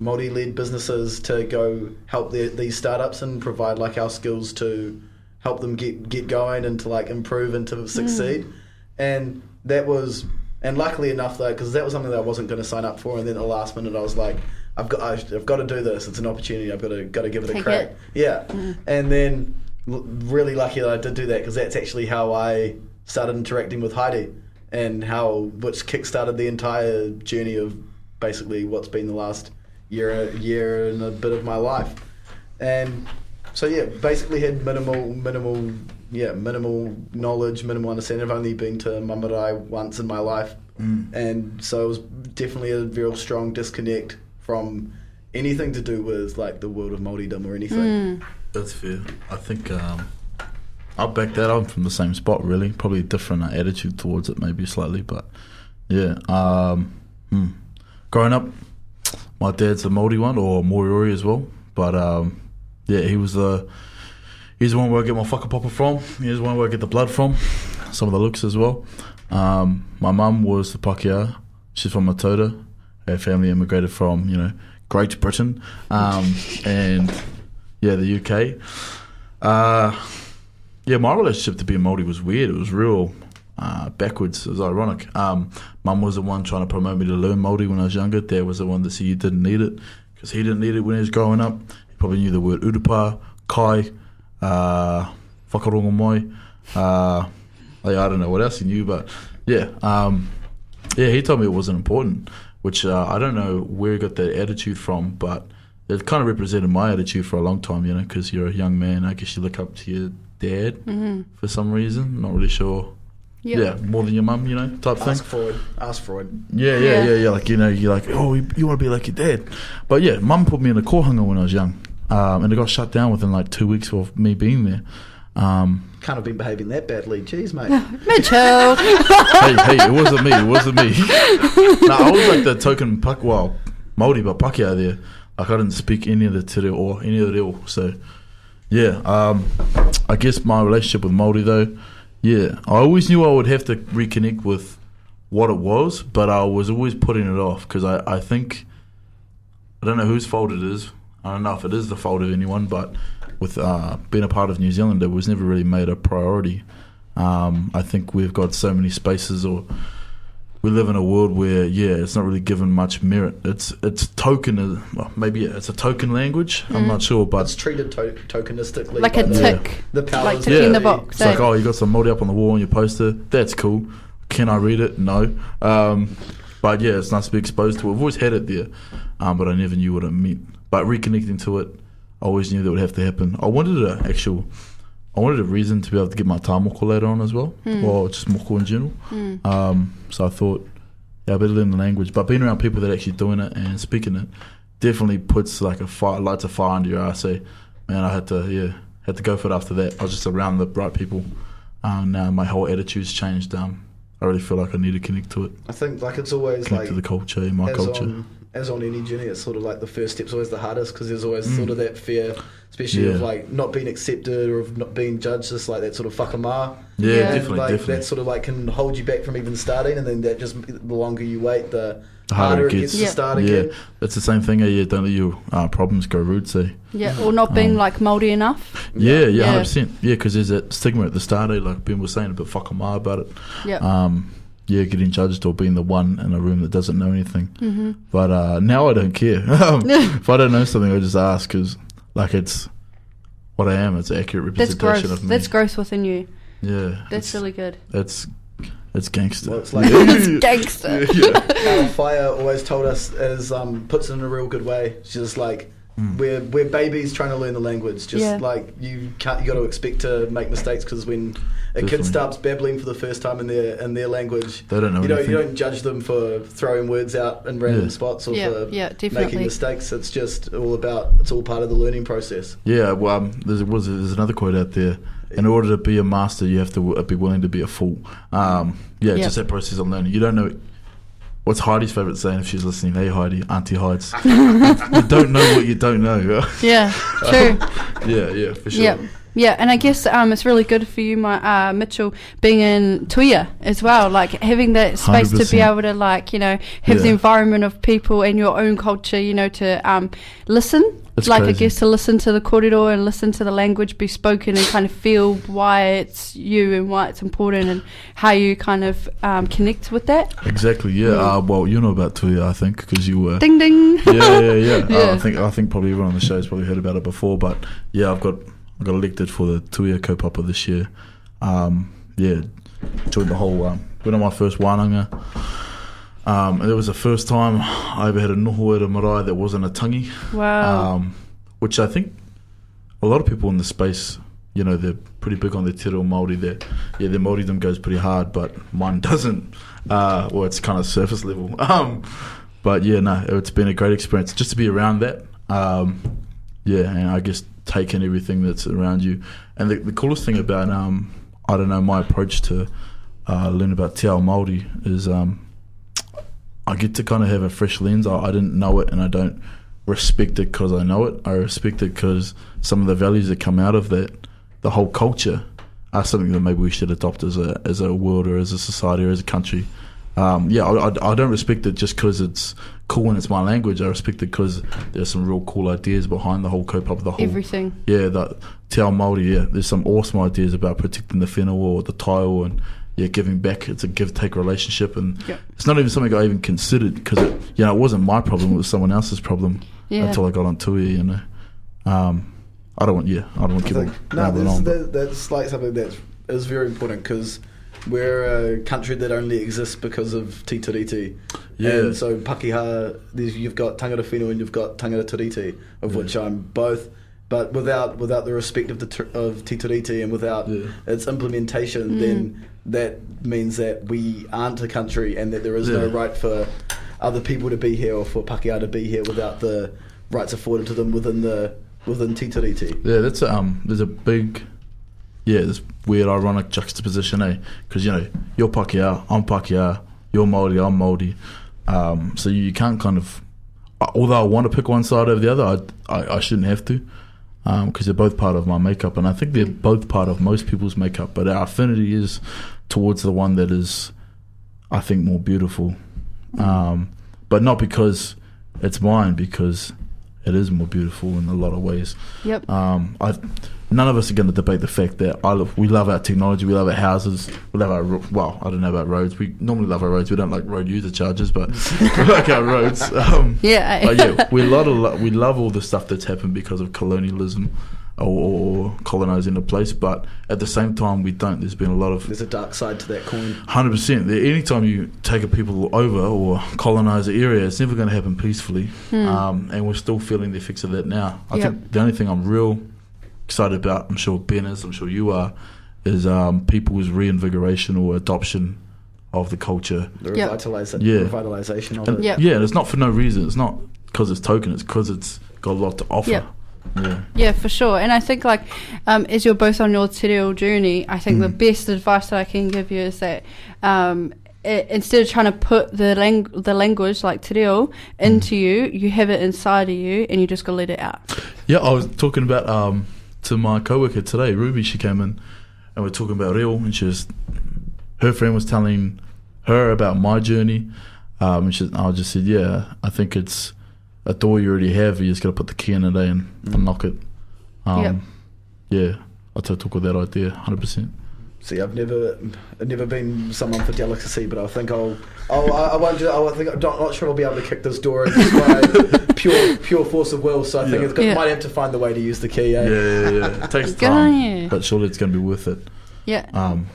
Māori-led businesses to go help their, these startups and provide like our skills to help them get get going and to like improve and to succeed. And that was and luckily enough though because that was something that I wasn't going to sign up for and then at the last minute I was like I've got I've got to do this. It's an opportunity. I've got to got to give it a crack. it. Yeah. Mm-hmm. And then l- really lucky that I did do that because that's actually how I started interacting with Heidi and how which kick-started the entire journey of basically what's been the last year year and a bit of my life. And so yeah, basically had minimal minimal yeah, minimal knowledge, minimal understanding. I've only been to Mamarai once in my life. And so it was definitely a real strong disconnect from anything to do with like the world of Māoridom or anything. That's fair. I think um, I'll back that up from the same spot, really. Probably a different uh, attitude towards it, maybe slightly, but yeah. Um, hmm. Growing up, my dad's a Māori one, or Moriori as well, but um, yeah, he was the. He's the one where I get my whakapapa from. He's the one where I get the blood from. Some of the looks as well. Um, my mum was the Pakeha. She's from Matota. Her family immigrated from, you know, Great Britain. Um, and yeah, the UK. Uh, yeah, my relationship to being Māori was weird. It was real uh, backwards. It was ironic. Um, Mum was the one trying to promote me to learn Māori when I was younger. Dad was the one that said you didn't need it because he didn't need it when he was growing up. He probably knew the word urupa, kai, uh, whakarongo moi. Uh, like, I don't know what else he knew, but yeah. Um, yeah, he told me it wasn't important, which uh, I don't know where he got that attitude from, but it kind of represented my attitude for a long time, you know, because you're a young man. I guess you look up to your dad for some reason. Not really sure. Yep. Yeah, more than your mum, you know, type thing. Ask Freud. Ask Freud. Yeah, yeah, Yeah. yeah, yeah. Like you know, you're like, oh, you, you want to be like your dad. But yeah, mum put me in a kohanga when I was young, um, and it got shut down within like two weeks of me being there. Um, Can't have been behaving that badly. Jeez, mate. Mitchell. hey, hey, it wasn't me. It wasn't me. no, I was like the token puck, well, Māori, but Pakeha there. Like I didn't speak any of the te reo or any of the reo. So, yeah. Um, I guess my relationship with Māori though, yeah, I always knew I would have to reconnect with what it was, but I was always putting it off because I, I think I don't know whose fault it is. I don't know if it is the fault of anyone, but with uh, being a part of New Zealand, it was never really made a priority. Um, I think we've got so many spaces, or we live in a world where, yeah, it's not really given much merit. It's it's token, well, maybe it's a token language. I'm not sure, but It's treated to- tokenistically. like a the, tick. The powers Like that ticking the be. box. it's like, eh? oh, you got some Māori up on the wall on your poster. That's cool. Can I read it? No. Um, but yeah, it's nice to be exposed to it. I've always had it there, um, but I never knew what it meant. But reconnecting to it, I always knew that would have to happen. I wanted an actual, I wanted a reason to be able to get my tāmoko later on as well, or just moko in general. Um, so I thought, yeah, I better learn the language. But being around people that are actually doing it and speaking it, definitely puts like a fire, lights a fire under your ass. Say, man, I had to, yeah, had to go for it after that. I was just around the right people. Um, now my whole attitude's changed. Um, I really feel like I need to connect to it, I think like it's always connect like to the culture, my culture. on as on any journey, it's sort of like the first step's always the hardest because there's always sort of that fear, especially of Mm. Like not being accepted or of not being judged, just like that sort of whakamā. yeah, Yeah. definitely, like definitely. that sort of like can hold you back from even starting, and then that just the longer you wait, the The harder harder it it gets. gets Yeah. to start yeah, again. it's the same thing. eh, Yeah, don't let your uh, problems go rude. Say, Yeah, or not being Um, like mouldy enough. yeah, yeah, Yeah. hundred percent. Yeah, because there's that stigma at the start. Eh, like Ben was saying, a bit whakamā about it. Yeah. Um, yeah, getting judged or being the one in a room that doesn't know anything. hmm But uh, now I don't care. Um, if I don't know something, I just ask because, like, it's what I am. It's an accurate That's representation growth. of me. That's growth within you. yeah. That's really good. That's it's gangster. Well, it's like- It's gangster. yeah. Our fire always told us is um, puts it in a real good way. She's just like Mm. we're we're babies trying to learn the language. Just Yeah. like you can't you got to expect to make mistakes because when a Definitely. kid starts babbling for the first time in their in their language, They don't know you don't you don't judge them for throwing words out in random Yeah. spots or Yeah, for yeah, making definitely. mistakes. It's just all about it's all part of the learning process. Yeah, well, um, there's, was, there's another quote out there. In order to be a master, you have to w- be willing to be a fool. Um, yeah, Yeah. just that process of learning. You don't know. What's Heidi's favourite saying if she's listening? Hey, Heidi, Auntie Hides. you don't know what you don't know. Yeah, true. yeah, yeah, for sure. Yeah, yeah, and I guess um, it's really good for you, my uh, Mitchell, being in Tuia as well. Like having that space to be able to, like you know, have the environment of people and your own culture. You know, to um, listen. It's like I guess to listen to the korero and listen to the language be spoken and kind of feel why it's you and why it's important and how you kind of um, connect with that. Exactly. Yeah. Yeah. Uh, well, you know about Tuia, I think, because you were. Ding ding. yeah, yeah, yeah. Uh, I think I think probably everyone on the show has probably heard about it before, but yeah, I've got I got elected for the Tuia Kaupapa this year. Um, yeah, joined the whole. Um, went on my first wānanga. Um, and it was the first time I ever had a noho at a marae that wasn't a tangi, Wow. um, which I think a lot of people in the space, you know, they're pretty big on their te reo Māori. Their, yeah, their Māoridom goes pretty hard, but mine doesn't. Uh, well, it's kind of surface level. Um, but yeah, no, it's been a great experience just to be around that. Um, yeah, and I guess take in everything that's around you. And the, the coolest thing about, um, I don't know, my approach to uh, learn about Te Ao Māori is um, I get to kind of have a fresh lens. I, I didn't know it, and I don't respect it because I know it. I respect it because some of the values that come out of that, the whole culture, are something that maybe we should adopt as a as a world or as a society or as a country. Um, yeah, I, I, I don't respect it just because it's cool and it's my language. I respect it because there's some real cool ideas behind the whole kaupapa the whole Everything. yeah, that Te Ao Māori, yeah, there's some awesome ideas about protecting the whenua or the tile and yeah, giving back. It's a give-take relationship, and Yep. it's not even something I even considered because it, you know, it wasn't my problem; it was someone else's problem Yeah. until I got on Tuia, you know. Um, I don't want, yeah, I don't want to I keep on think, no, that's, on. that, that's like something that is very important because we're a country that only exists because of Te Tiriti. Yeah. And so Pākehā, there's, you've got Tangata Whenua and you've got Tangata Tiriti, of Yeah. which I'm both. But without without the respect of the ter- of Te Tiriti and without Yeah. its implementation, then that means that we aren't a country and that there is no right for other people to be here or for Pākehā to be here without the rights afforded to them within the within Te Tiriti. Yeah, that's um. There's a big, yeah, this weird ironic juxtaposition, eh? Because you know you're Pakeha, I'm Pakeha, you're Maori, I'm Maori. Um, so you, you can't kind of, although I want to pick one side over the other, I I, I shouldn't have to, because they're both part of my makeup, and I think they're both part of most people's makeup. But our affinity is towards the one that is, I think, more beautiful, um, but not because it's mine, because it is more beautiful in a lot of ways. Yep. Um, I, none of us are going to debate the fact that I love, we love our technology, we love our houses, we love our ro- well, I don't know about roads. We normally love our roads. We don't like road user charges, but we like our roads. Um, Yeah. but yeah, we love a lot, we love all the stuff that's happened because of colonialism or, or colonizing a place. But at the same time, we don't. There's been a lot of There's a dark side to that coin. Hundred percent. Anytime you take a people over or colonize an area, it's never going to happen peacefully. Um, and we're still feeling the effects of that now. I Yep. think the only thing I'm real excited about, I'm sure Ben is, I'm sure you are, is um, people's reinvigoration or adoption of the culture. The Yep. revitaliza- Yeah. revitalization of And, it. Yep. Yeah, and it's not for no reason. It's not because it's token. It's because it's got a lot to offer. Yep. Yeah. Yeah, for sure. And I think like um, as you're both on your te reo journey, I think the Mm. best advice that I can give you is that um, i instead of trying to put the lang- the language like te reo into Mm. you, you have it inside of you, and you just gotta let it out. Yeah, I was talking about um, to my coworker today, Ruby. She came in and we are talking about real, and she was her friend was telling her about my journey. Um, and she, I just said, yeah, I think it's a door you already have. You just got to put the key in it eh, and unlock it. Um, Yep. Yeah, I took with that idea, hundred percent. See, I've never, I've never been someone for delicacy, but I think I'll, I'll I, I won't. do- I think I'm not, not sure I'll be able to kick this door in by pure, pure force of will. So I think Yeah. it's got, Yeah. might have to find the way to use the key. Yeah, Eh? yeah, yeah. It takes Good on time, but surely it's going to be worth it. Yeah. Um,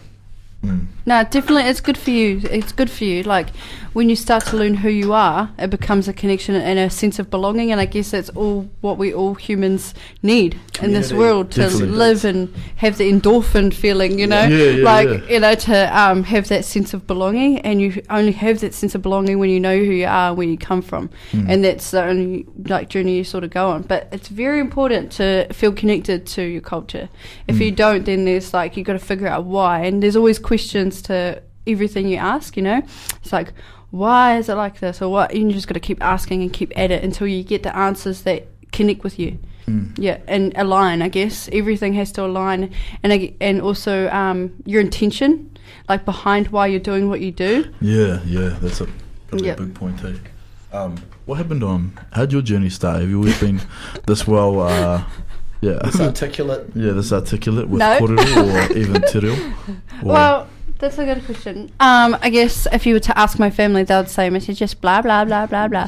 mm. No, definitely, it's good for you. It's good for you. Like when you start to learn who you are, it becomes a connection and a sense of belonging. And I guess that's all what we all humans need in this world to Definitely. live and have the endorphin feeling. You know, Yeah, yeah, like yeah. you know, to um, have that sense of belonging. And you only have that sense of belonging when you know who you are, and where you come from, Mm. and that's the only like journey you sort of go on. But it's very important to feel connected to your culture. If Mm. you don't, then there's like you've got to figure out why, and there's always questions to everything you ask. You know, it's like why is it like this, or what? And you just got to keep asking and keep at it until you get the answers that connect with you. Mm. Yeah, and align. I guess everything has to align, and and also um, your intention, like behind why you're doing what you do. Yeah, yeah, that's a, that's Yep. a big point. Hey, um, what happened on? How'd your journey start? Have you always been this well? Uh, yeah, It's articulate. yeah, this articulate with No. korero or even te reo? Or- Well, that's a good question. Um, I guess if you were to ask my family, they would say, "It's just blah blah blah blah blah."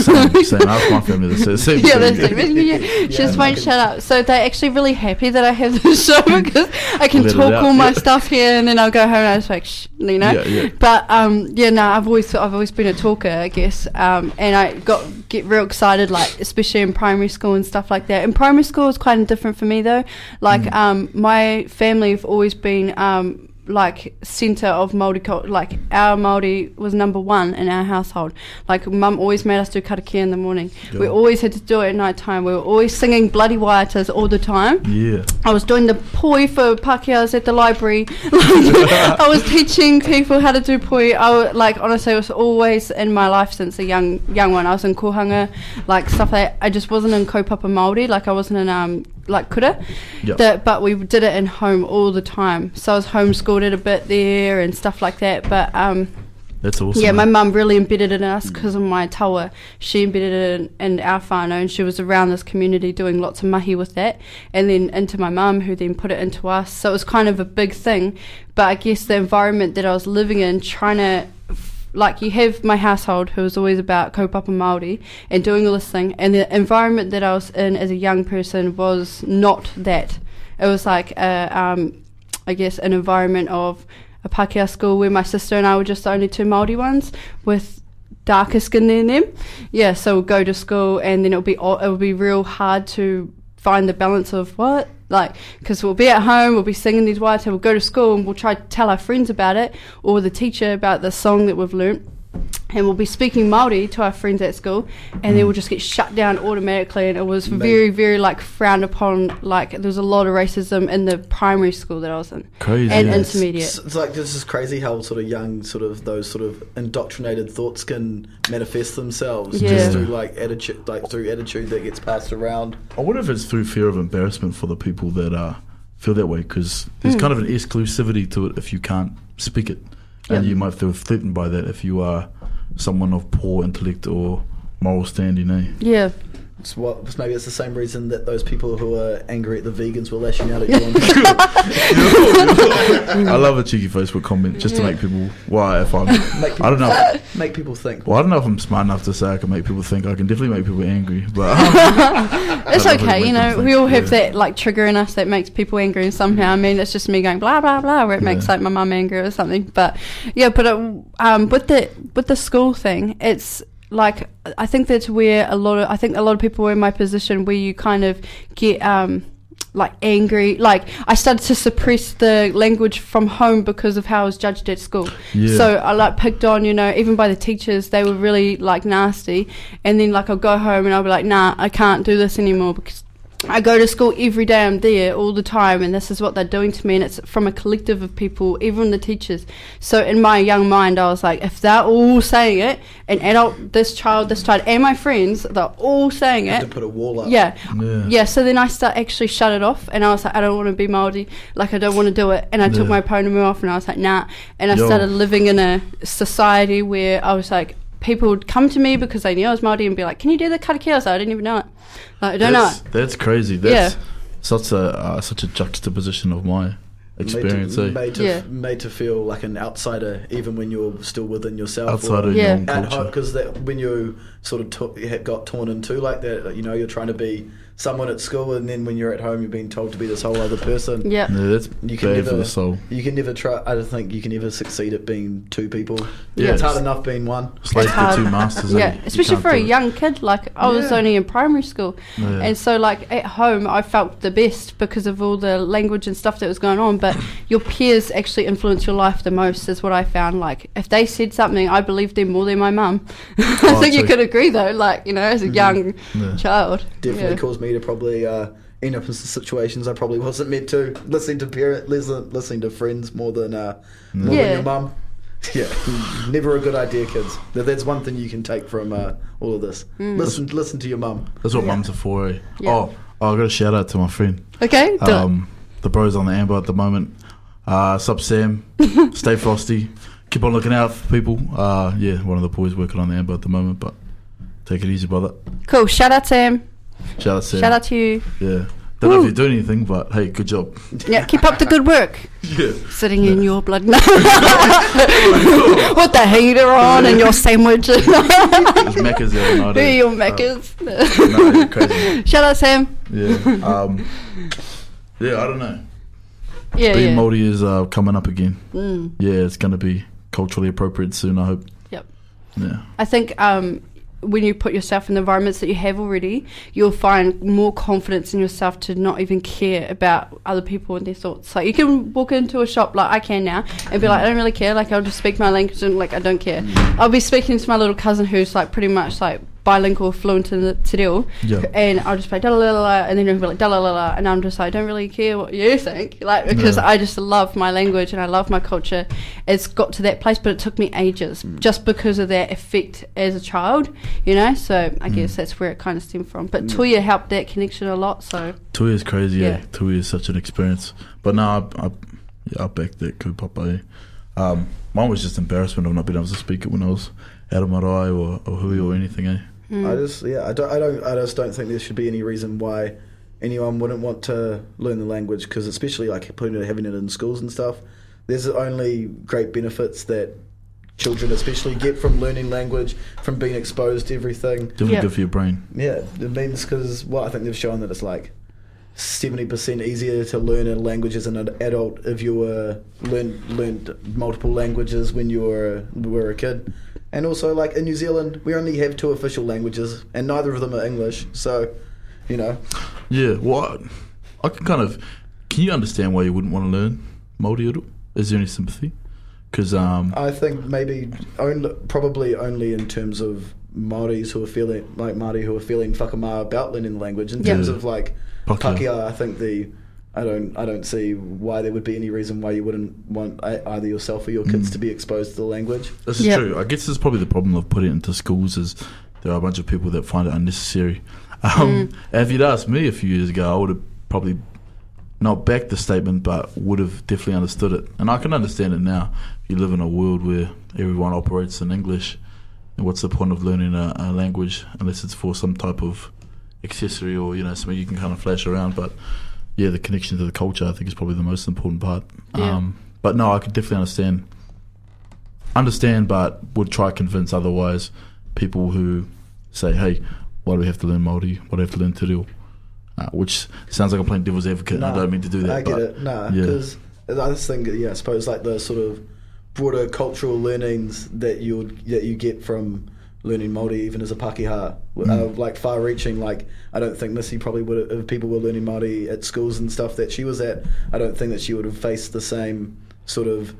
same, same. Ask my family the same, same yeah, that's like, yeah, Yeah, she just won't shut up. So they're actually really happy that I have this show because I can Let talk out, all my yeah. stuff here, and then I'll go home and I just like, Shh, you know. Yeah, yeah. But um, yeah, no, I've always I've always been a talker, I guess. Um, and I got get real excited, like especially in primary school and stuff like that. In primary school, it's quite different for me though. Like Mm. um, my family have always been um like centre of Māori culture. Like our Māori was number one in our household. Like mum always made us do karakia in the morning. We always had to do it at night time. We were always singing bloody waiatas all the time. Yeah, I was doing the poi for Pākehā's at the library. I was teaching people how to do poi. I wa- like honestly, it was always in my life since a young young one. I was in kohanga, like stuff that I just wasn't in kaupapa Māori. Like I wasn't in um like yeah. That, but we did it in home all the time. So I was homeschooled it a bit there and stuff like that. But um, that's awesome. yeah, my mum really embedded it in us because of my taua. She embedded it in, in our whānau and she was around this community doing lots of mahi with that. And then into my mum, who then put it into us. So it was kind of a big thing. But I guess the environment that I was living in, trying to. Like you have my household, who was always about kaupapa Māori and doing all this thing, and the environment that I was in as a young person was not that. It was like a, um, I guess, an environment of a Pākehā school where my sister and I were just the only two Māori ones with darker skin than them. Yeah, so we'll go to school and then it'll be it'll be real hard to find the balance of what like because we'll be at home we'll be singing these words we'll go to school and we'll try to tell our friends about it or the teacher about the song that we've learnt and we'll be speaking Māori to our friends at school, and then we'll just get shut down automatically. And it was Mate. very, very like frowned upon. Like there was a lot of racism in the primary school that I was in, Crazy. and yeah. intermediate. It's, it's like this is crazy how sort of young, sort of those sort of indoctrinated thoughts can manifest themselves Yeah. just through like attitude, like through attitude that gets passed around. I wonder if it's through fear of embarrassment for the people that uh, feel that way because there's Hmm. kind of an exclusivity to it if you can't speak it, and Yeah. you might feel threatened by that if you are someone of poor intellect or moral standing. Eh? Yeah, It's what maybe it's the same reason that those people who are angry at the vegans were lashing out at you. on I love a cheeky Facebook comment just to make people. Why if I'm, make people I don't know. make people think. Well, I don't know if I'm smart enough to say I can make people think. I can definitely make people angry, but it's okay. You know, we all have yeah. that like trigger in us that makes people angry and somehow. I mean, it's just me going blah blah blah, where it makes Yeah. like my mum angry or something. But yeah, but it, um, with the with the school thing, it's like I think that's where a lot of I think a lot of people were in my position where you kind of get um like angry. Like I started to suppress the language from home because of how I was judged at school. Yeah. So I like picked on, you know, even by the teachers, they were really like nasty. And then like I'll go home and I'll be like, nah, I can't do this anymore because I go to school every day. I'm there all the time, and this is what they're doing to me. And it's from a collective of people, even the teachers. So in my young mind, I was like, if they're all saying it, an adult, this child, this child, and my friends, they're all saying have it. to put a wall up. Yeah. Yeah. yeah, So then I start actually shut it off, and I was like, I don't want to be Maori. Like I don't want to do it. And I took Yeah. my pounamu off, and I was like, nah. And I Yo. started living in a society where I was like, people would come to me because they knew I was Maori and be like, "Can you do the karakia?" I was like, I didn't even know it. Like, I don't know. that's, it. That's crazy. That's Yeah. such a uh, such a juxtaposition of my experience. Made eh? made, to, Yeah. made to feel like an outsider, even when you're still within yourself. Outside of Yeah. your own at home, culture. because when you sort of to, had got torn in two like that, you know, you're trying to be someone at school, and then when you're at home, you're being told to be this whole other person. Yeah. Yeah, that's You can bad never, for the soul. You can never try. I don't think you can ever succeed at being two people. Yeah. it's hard enough being one. Slave It's to hard. two masters. eh? Yeah, You especially can't for a do it. young kid. Like I was Yeah. only in primary school, Yeah. and so like at home, I felt the best because of all the language and stuff that was going on. But your peers actually influence your life the most, is what I found. Like if they said something, I believed them more than my mum. I Oh, think you could agree though. Like you know, as a young Yeah. child, Definitely Yeah. caused me to probably uh, end up in situations I probably wasn't meant to. Listening to parent, listen, listening to friends more than uh, more Yeah. than your mum. Yeah, never a good idea, kids. That's one thing you can take from uh, all of this. Listen, listen to your mum. That's what Yeah. mums are for. Eh? Yeah. Oh, oh, I got a shout out to my friend. Okay, do it. Um, the bros on the amber at the moment. Uh, sup Sam, stay frosty. Keep on looking out for people. Uh, yeah, one of the boys working on the amber at the moment, but take it easy, brother. Cool. Shout out Sam. Shout out Sam. Shout out to you. Yeah. Don't know if you're doing anything, but hey, good job. Yeah, keep up the good work. Yeah. Sitting in your blood. With the heater on and your sandwich. It was Macca's the other night. eh? your Macca's. no, yeah, crazy. Shout out Sam. Yeah. Um, yeah, I don't know. Yeah, Being yeah. Māori is uh, coming up again. Mm, Yeah, it's going to be culturally appropriate soon, I hope. Yep. Yeah. I think um, when you put yourself in the environments that you have already, you'll find more confidence in yourself to not even care about other people and their thoughts. Like you can walk into a shop like I can now and be like, I don't really care. Like I'll just speak my language and like I don't care. Mm. I'll be speaking to my little cousin who's like pretty much like bilingual, fluent in the reo, Yeah. and I'll just play da la la la, and then he'll be like, da la la la, and I'm just like, I don't really care what you think, like, because Yeah. I just love my language and I love my culture. It's got to that place, but it took me ages just because of that effect as a child, you know, so I guess that's where it kind of stemmed from. But Tuia helped that connection a lot, so Tuia is crazy, yeah. Yeah. Tuia is such an experience. But now I, I, yeah, I back that kaupapa. Eh? Um, mine was just embarrassment of not being able to speak it when I was out of marae or, or hui or anything, eh? I just yeah, I don't, I don't, I just don't think there should be any reason why anyone wouldn't want to learn the language because especially like putting it, having it in schools and stuff. There's only great benefits that children especially get from learning language, from being exposed to everything. Definitely Yeah. good for your brain. Yeah, it means because well, I think they've shown that it's like seventy percent easier to learn a language as an adult if you were learn learned multiple languages when you were were a kid. And also, like in New Zealand, we only have two official languages, and neither of them are English. So, you know, Yeah, well, I, I can kind of. Can you understand why you wouldn't want to learn Māori Uru? Is there any sympathy? Because um, I think maybe only, probably only in terms of Māoris who are feeling like Māori who are feeling whakama about learning the language. In Yeah. terms of like Pakeha. Pakeha, I think the I don't I don't see why there would be any reason why you wouldn't want either yourself or your kids Mm. to be exposed to the language. This is Yep. true. I guess this is probably the problem of putting it into schools is there are a bunch of people that find it unnecessary. Um, Mm. and if you'd asked me a few years ago, I would have probably not backed the statement, but would have definitely understood it. And I can understand it now. You live in a world where everyone operates in English, and what's the point of learning a, a language unless it's for some type of accessory or you know something you can kind of flash around? But yeah, the connection to the culture I think is probably the most important part. Yeah. Um, but no, I could definitely understand understand, but would try to convince otherwise people who say, "Hey, why do we have to learn Māori? Why do we have to learn Te Reo?" Uh, which sounds like I'm playing devil's advocate. and I don't mean to do that. I get but it. Nah, yeah. because I just think yeah, I suppose like the sort of broader cultural learnings that you that you get from learning Māori even as a Pakeha, w uh, like far-reaching. Like I don't think Missy probably would have, if people were learning Māori at schools and stuff that she was at. I don't think that she would have faced the same sort of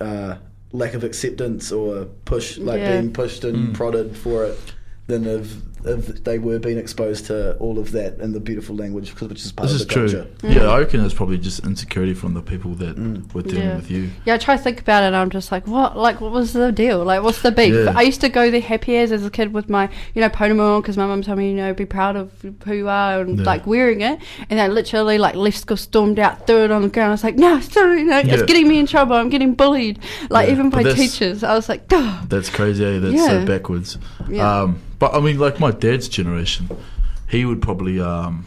uh, lack of acceptance or push, like Yeah. being pushed and prodded for it, than if if they were being exposed to all of that in the beautiful language, 'cause- which is part This of is the true. culture. Yeah, I reckon it's probably just insecurity from the people that were dealing Yeah. with you. Yeah, I try to think about it and I'm just like, what? Like, what was the deal? Like, what's the beef? Yeah. I used to go there happy as as a kid with my, you know, pounamu because my mum told me, you know, be proud of who you are and Yeah. like wearing it. And I literally like left school, stormed out, threw it on the ground. I was like, no, sorry, no, Yeah. it's getting me in trouble. I'm getting bullied. Like, Yeah, even by teachers. I was like, duh. That's crazy. Eh? That's Yeah. so backwards. Yeah. Um, but I mean, like my dad's generation, he would probably um,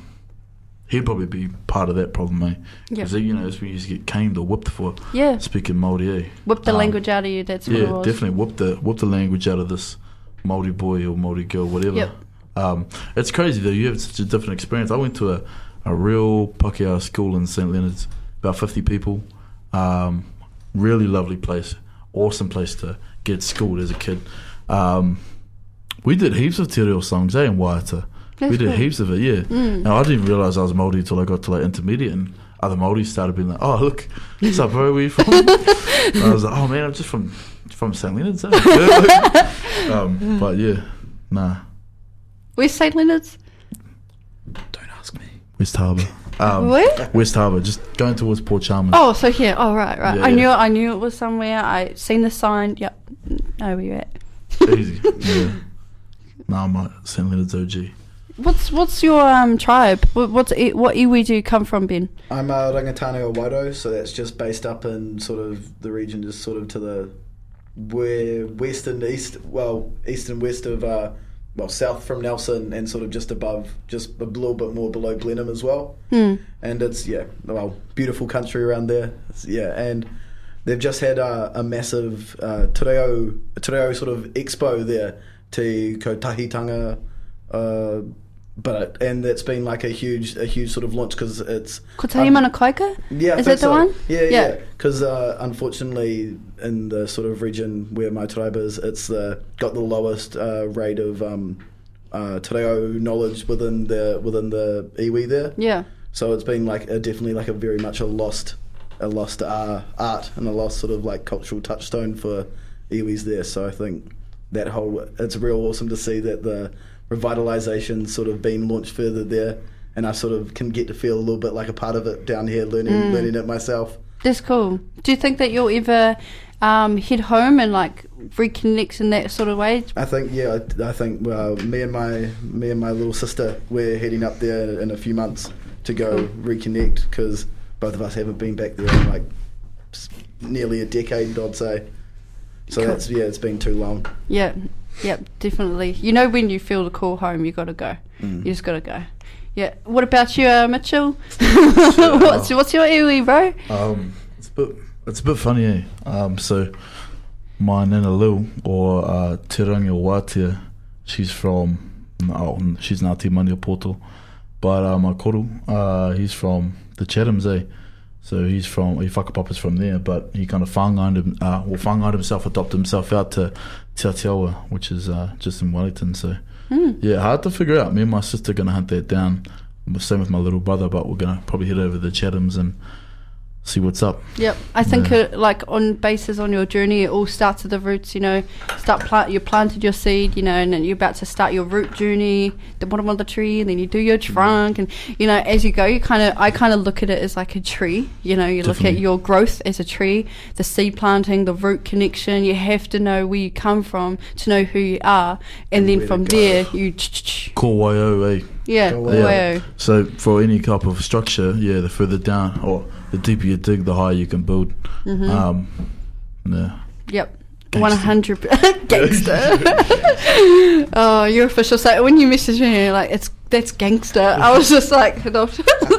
he'd probably be part of that problem, eh? Yeah. Because you know, as we used to get caned or whipped for Yeah. speaking Maori. Eh? Whip the Um, language out of you. That's what Yeah, definitely whip the whoop the language out of this Maori boy or Maori girl, whatever. Yep. Um, it's crazy though. You have such a different experience. I went to a, a real Pakeha school in St Leonard's, about fifty people. Um, really lovely place, awesome place to get schooled as a kid. Um, we did heaps of te reo songs, eh, in Waiata. we did cool. heaps of it, yeah. Now I didn't realise I was Maori until I got to like intermediate, and other Maori started being like, "Oh, look, what's up, bro? Where you from?" And I was like, "Oh man, I'm just from from St Leonard's." eh?" um, but yeah, nah, Where's St. Leonard's? Don't ask me. West Harbour. Um, Where? West Harbour, just going towards Port Chalmers. Oh, so here. Oh, right, right. Yeah, I yeah. knew, I knew it was somewhere. I seen the sign. Yep, know where you're at. Easy. Yeah. Nah, I'm a St Leonard's OG. What's what's your um tribe? What, what's i- what iwi do you come from, Ben? I'm a Rangitāne o Wairau, so that's just based up in sort of the region, just sort of to the where west and east, well, east and west of, uh, well, south from Nelson and sort of just above, just a little bit more below Blenheim as well. Hmm. And it's, yeah, well, beautiful country around there. It's- yeah, and they've just had a, a massive uh, te reo, te reo sort of expo there, Te Kotahitanga, uh, but and that's been like a huge, a huge sort of launch because it's Kotai um, mana yeah, I Is think that the so. one? Yeah, Yeah. yeah. Because uh, unfortunately, in the sort of region where my tribe is, it's the got the lowest uh, rate of um, uh, te reo knowledge within the within the iwi there. Yeah. So it's been like a, definitely like a very much a lost a lost uh, art and a lost sort of like cultural touchstone for iwis there. So I think that whole it's real awesome to see that the revitalization sort of being launched further there. And I sort of can get to feel a little bit like a part of it down here, learning Mm. learning it myself. That's cool. Do you think that you'll ever um, head home and like reconnect in that sort of way? I think yeah, I, I think uh, me and my me and my little sister we're heading up there in a few months to go Cool. reconnect because both of us haven't been back there in like nearly a decade, I'd say. So Cool. that's yeah, it's been too long. Yeah. Yep, definitely. You know when you feel the call home, you got to go. Mm. You just got to go. Yeah. What about you, uh, Mitchell? what's what's your iwi, bro? Um, it's a bit, it's a bit funny, eh? Um, so my nana Lil or uh, Te Rangi o Wātea, she's from, oh, she's Ngāti Maniapoto, but uh, my koro, uh, he's from the Chathams, eh? So he's from, he whakapapa's from there, but he kind of whangaid, him, uh, well, whangaid himself, adopted himself out to Te Atiawa, which is uh, just in Wellington, so yeah, hard to figure out. Me and my sister are gonna hunt that down. Same with my little brother, but we're gonna probably head over to the Chathams and see what's up. Yep, I think Yeah. it, like on basis on your journey, it all starts at the roots. You know, start plant. You planted your seed, you know, and then you're about to start your root journey, the bottom of the tree, and then you do your Mm. trunk, and you know, as you go, you kind of, I kind of look at it as like a tree. You know, you look at your growth as a tree, the seed planting, the root connection. You have to know where you come from to know who you are, and, And then from there, you, YO, eh? yeah, Go wow. So for any type of structure, yeah, the further down or the deeper you dig, the higher you can build. Mm-hmm. Um, yeah. Yep. Gangster. One hundred gangster. oh, you're official. So when you message me, you're like, "It's that's gangster." I was just like, "The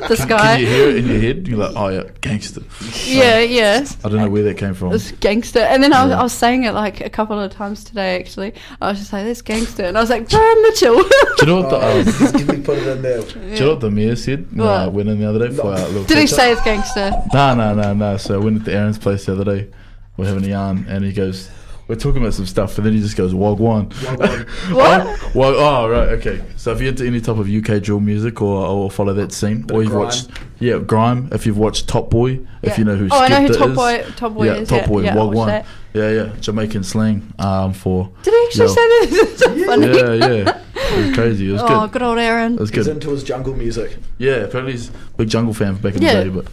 Can, sky." can you hear it in your head? You're like, oh yeah, gangster. Yeah, yeah. I don't know where that came from. It's gangster. And then I was, Yeah. I was saying it like a couple of times today. Actually, I was just like, "That's gangster," and I was like, "Bro, Mitchell." Do you know what the um, just put it in there. do you know what the mayor said? when I went in the other day for our little Did he catch-up? say it's gangster? No, no, no, no. So I went to Aaron's place the other day. We're having a yarn, and he goes, we're talking about some stuff, and then he just goes Wagwan. Wagwan. What? Well, oh right, okay. So if you're into any type of UK drill music or, or follow that scene, Bit or you've grime. watched yeah grime, if you've watched Top Boy, if Yeah. you know who Oh, I know who Top is. Boy- Top Boy yeah, is, Top yeah, Boy, yeah, I watched Wagwan. that. Yeah, yeah, Jamaican slang um, for Did he actually Yo. say that? It's so funny. yeah, yeah. It was crazy. It was Oh, good. good old Aaron. It was He's into his jungle music. Yeah, apparently he's a big jungle fan back in Yeah. the day, but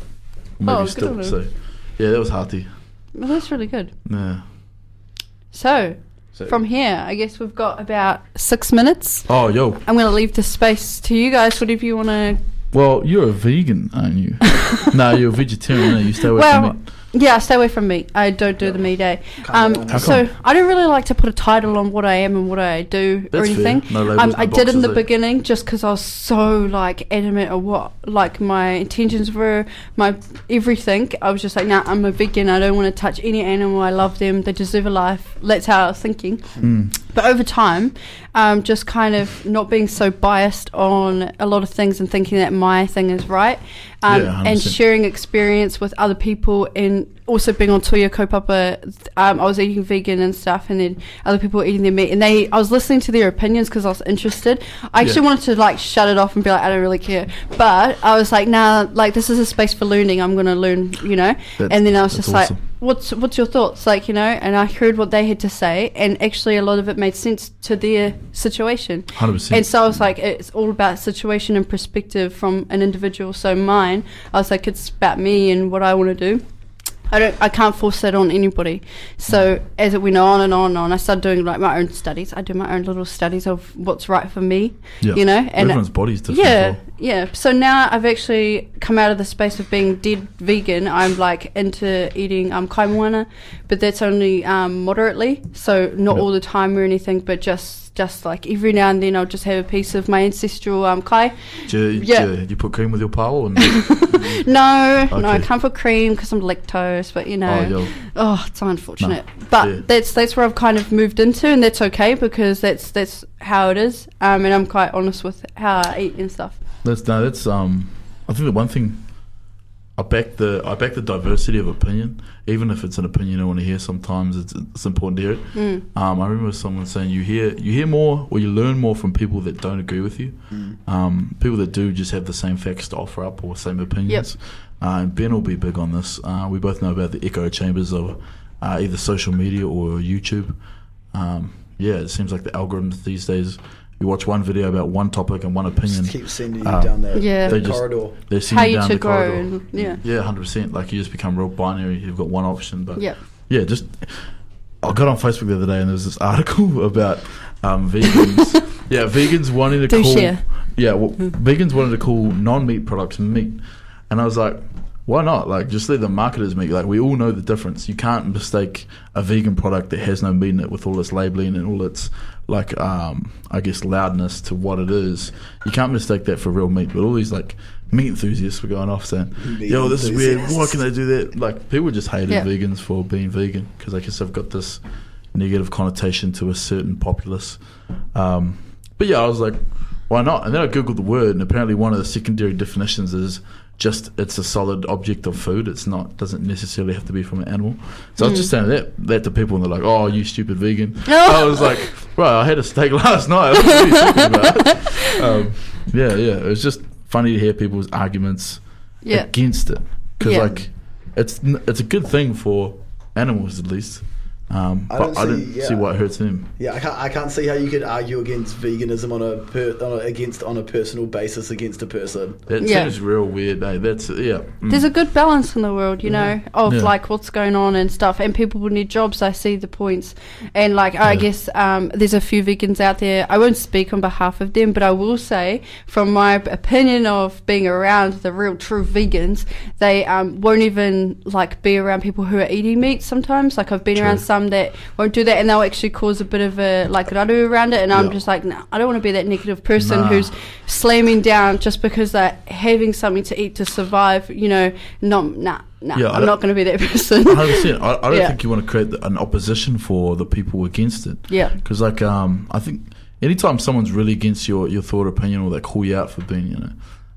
maybe Oh, still. on. So yeah, that was hearty. Well, that's really good. Yeah. So, So, from here, I guess we've got about six minutes. oh, yo. I'm going to leave the space to you guys. Whatever you want to. Well, you're a vegan, aren't you? no, you're a vegetarian. No, you stay away Well, from meat. Yeah, stay away from meat. I don't do the meat day. Um. How so come? I don't really like to put a title on what I am and what I do or That's fair. anything. No labels, um, no I did in the boxes, eh? beginning just because I was so like adamant of what like my intentions were, my everything. I was just like, nah, I'm a vegan. I don't want to touch any animal. I love them. They deserve a life. That's how I was thinking. Mm. But over time, um, just kind of not being so biased on a lot of things and thinking that my thing is right, um, Yeah, and sharing experience with other people, and also being on Tuia Kaupapa. Um, I was eating vegan and stuff, and then other people were eating their meat, and they I was listening to their opinions because I was interested. I actually Yeah. wanted to like shut it off and be like, I don't really care, but I was like, nah, like this is a space for learning. I'm gonna learn, you know. That's- and then I was just like, what's what's your thoughts like you know and i heard what they had to say and actually a lot of it made sense to their situation 100%. and so i was like it's all about situation and perspective from an individual so mine i was like it's about me and what i want to do I don't. I can't force that on anybody. So mm. as it went on and on and on, I started doing like my own studies. I do my own little studies of what's right for me. yeah. You know, and everyone's body's different. yeah, well. Yeah. So now I've actually come out of the space of being dead vegan. I'm like into eating um, kaimoana, but that's only um, moderately. So not Yep. all the time or anything, but just just like every now and then I'll just have a piece of my ancestral um, kai. Do you, Yeah. do you, put cream with your pāua? No, no, I Okay. can't put cream because I'm lactose. But you know, oh. Oh, it's unfortunate, but Yeah. that's that's where I've kind of moved into, and that's okay because that's that's how it is. Um, and I'm quite honest with how I eat and stuff. That's no, that's um. I think the one thing I back the I back the diversity of opinion, even if it's an opinion I want to hear. Sometimes it's it's important to hear it. Mm. Um, I remember someone saying you hear you hear more or you learn more from people that don't agree with you. Um, people that do just have the same facts to offer up or same opinions. Uh, and Ben will be big on this. Uh, we both know about the echo chambers of uh, either social media or YouTube. Um, yeah, it seems like the algorithms these days. You watch one video about one topic and one opinion. Just keep sending you Um, down that Yeah. They just- corridor. They're How you down to the grow, corridor. and yeah, Yeah, hundred percent. Like you just become real binary. You've got one option, but yeah. yeah, just I got on Facebook the other day and there was this article about um, vegans. yeah, vegans wanting to Do call. share. Yeah, well, vegans wanted to call non-meat products meat, and I was like, why not? Like, just let the marketers make. Like, we all know the difference. You can't mistake a vegan product that has no meat in it with all its labeling and all its like, um, I guess, loudness to what it is. You can't mistake that for real meat. But all these like meat enthusiasts were going off saying, Meat "Yo, this is weird. Why can they do that?" Like, people just hated Yeah. vegans for being vegan because I guess they've got this negative connotation to a certain populace. Um, but yeah, I was like, why not? And then I googled the word, and apparently one of the secondary definitions is just it's a solid object of food. It's not doesn't necessarily have to be from an animal. So I was just saying that that to people, and they're like, "Oh, you stupid vegan." I was like, "Bro, I had a steak last night. What are you um, yeah, yeah. It was just funny to hear people's arguments Yeah. against it because Yeah. like it's it's a good thing for animals at least. Um, I but don't I see- don't yeah. see why it hurts him. Yeah, I can't. I can't see how you could argue against veganism on a, per, on a against on a personal basis against a person. That Yeah. seems real weird. Eh? That's yeah. mm. There's a good balance in the world, you know, of Yeah. like what's going on and stuff, and people will need jobs. I see the points, and like I Yeah. guess um, there's a few vegans out there. I won't speak on behalf of them, but I will say, from my opinion of being around the real true vegans, they um, won't even like be around people who are eating meat. Sometimes, like I've been True. around some that won't do that, and they'll actually cause a bit of a like raru around it. And I'm Yeah. just like, no, I don't want to be that negative person Nah. who's slamming down just because they're having something to eat to survive. You know, not nah, nah. Yeah, I'm don't- going to be that person. 100%. I, I don't Yeah. think you want to create an opposition for the people against it. yeah, Because, like, um, I think anytime someone's really against your, your thought, opinion, or they call you out for being, you know,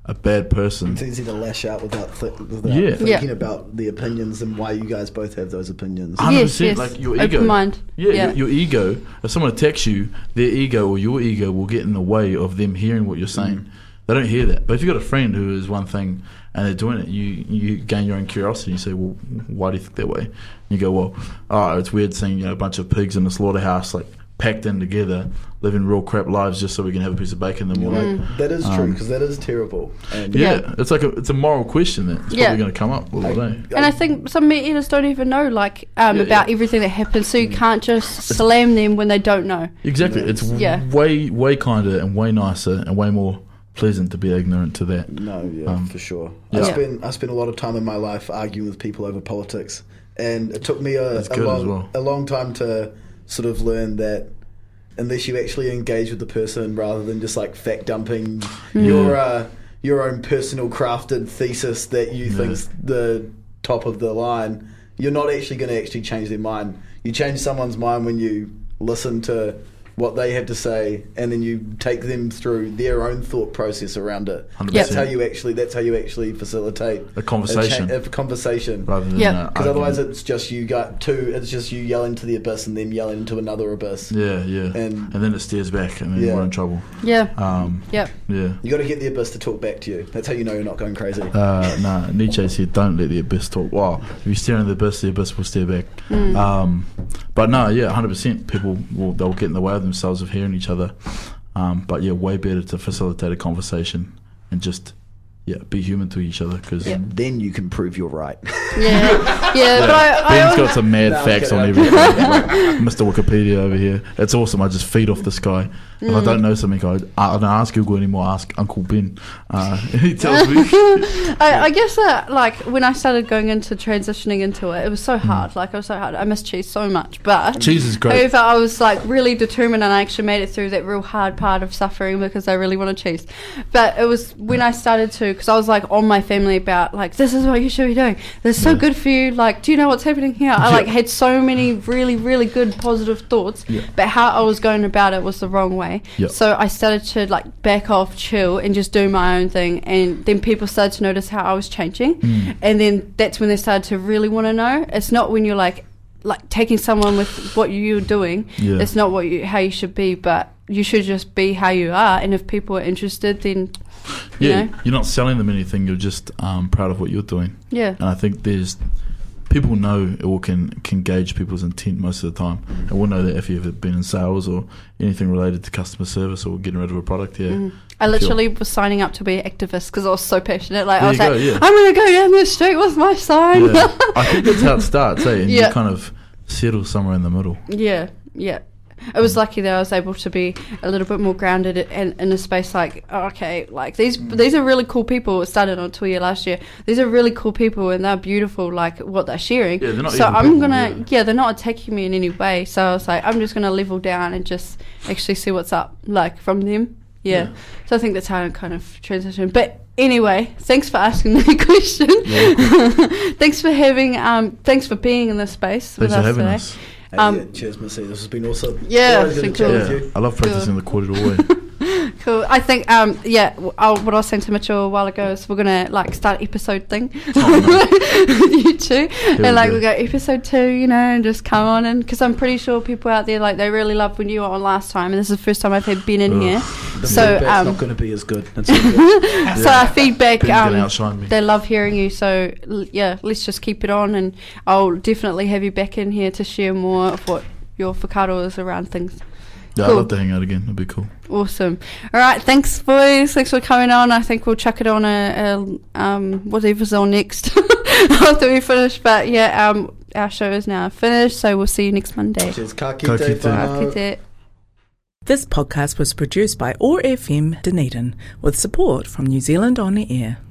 a bad person. It's easy to lash out without, th- without Yeah. thinking Yeah. about the opinions and why you guys both have those opinions. Ah, 100%, yes, yes. like your Open ego. mind. Yeah, Yeah. Your, your ego. If someone attacks you, their ego or your ego will get in the way of them hearing what you're saying. Mm. They don't hear that. But if you've got a friend who is one thing and they're doing it, you you gain your own curiosity. You say, well, why do you think that way? And you go, well, oh, it's weird seeing you know, a bunch of pigs in a slaughterhouse like packed in together, living real crap lives just so we can have a piece of bacon. Then we're Mm. like, That is true Um, because that is terrible. And yeah, Yeah. it's like a it's a moral question that's Yeah. probably going to come up all day. And I think some meat eaters don't even know like um, Yeah, about yeah. everything that happens, so you can't just slam them when they don't know. Exactly, it's Yeah. way way kinder and way nicer and way more pleasant to be ignorant to that. No, yeah, Um, for sure. yeah. I spent I spent a lot of time in my life arguing with people over politics, and it took me a, a long well. a long time to sort of learn that unless you actually engage with the person rather than just like fact dumping your uh, your own personal crafted thesis that you Yeah. think's the top of the line, you're not actually going to actually change their mind. You change someone's mind when you listen to what they have to say and then you take them through their own thought process around it. 100%. That's how you actually that's how you actually facilitate A conversation. a, cha- a conversation. rather than Yeah. uh, Because otherwise, it's just you got two. It's just you yelling to the abyss and them yelling into another abyss. yeah, yeah, And- and, then it stares back, and then Yeah. we're in trouble. Yeah. Um, Yep. yeah. You got to get the abyss to talk back to you. That's how you know you're not going crazy. Uh, nah, Nietzsche said, "Don't let the abyss talk." Wow, if you stare into the abyss, the abyss will stare back. Mm. Um, but no, yeah, hundred percent. People will they'll get in the way of themselves of hearing each other. Um, but yeah, way better to facilitate a conversation and just yeah be human to each other because Yeah. then you can prove you're right. Yeah. Yeah. But I, I Ben's always- got some mad No, facts on I'm everything. Mr. Wikipedia over here. It's awesome. I just feed off this guy. If I don't know something, I, I don't ask Google anymore. I ask Uncle Ben. Uh, he tells me. I, I guess that like when I started going into transitioning into it, it was so hard. Like it was so hard. I miss cheese so much, but Cheese is great. However, I was like really determined, and I actually made it through that real hard part of suffering because I really wanted cheese. But it was when I started to, because I was like on my family about like this is what you should be doing. This is so Yeah. good for you. Like, do you know what's happening here? I like had so many really really good positive thoughts, Yeah. but how I was going about it was the wrong way. Yeah. So I started to like back off, chill, and just do my own thing. And then people started to notice how I was changing, Mm. and then that's when they started to really want to know. It's not when you're like like taking someone with what you're doing. It's not what you how you should be, but you should just be how you are. And if people are interested, then you Yeah, know, you're not selling them anything. You're just um, proud of what you're doing. yeah, And I think there's people know or can can gauge people's intent most of the time, and we'll know that if you've been in sales or anything related to customer service or getting rid of a product. Yeah, Mhm. I literally was signing up to be an activist because I was so passionate. Like There I was you like, yeah. I'm gonna go down the street with my sign. Yeah. I think that's how it starts. Eh? And Yeah. you kind of settle somewhere in the middle. Yeah, yeah. I was lucky that I was able to be a little bit more grounded in, in a space like, oh, okay, like these these are really cool people. It started on Twitter last year. These are really cool people and they're beautiful, like what they're sharing. Yeah, they're not so I'm people, gonna, yeah. yeah. they're not attacking me in any way. So I was like, I'm just gonna level down and just actually see what's up, like from them. Yeah. Yeah. So I think that's how I kind of transition. But anyway, thanks for asking that question. Yeah, thanks for having, um, thanks for being in this space with Thanks for us today. us. Hey, Um, yeah, cheers, Missy. This has been awesome. Yeah, Always good to it's chat been with Yeah. I love practicing the quarter away. Cool. I think, um, yeah, I'll, what I was saying to Mitchell a while ago is we're gonna like start episode thing with you two, and like we go episode two, you know, and just come on and because I'm pretty sure people out there like they really loved when you were on last time, and this is the first time I've had been in Ugh. here, The So, feedback's um, not going to be as good. It's all good. so our feedback, Ben's um, they love hearing you. So l- yeah, let's just keep it on, and I'll definitely have you back in here to share more of what your whakaaro is around things. Yeah, cool. I'd love to hang out again. It'd be cool. Awesome. All right, thanks, boys. Thanks for coming on. I think we'll chuck it on a, a um, whatever's on next after we finish. But yeah, um, our show is now finished, so we'll see you next Monday. Cheers. Ka Ka kite kite. Ka kite. This podcast was produced by OAR FM Dunedin with support from New Zealand On the Air.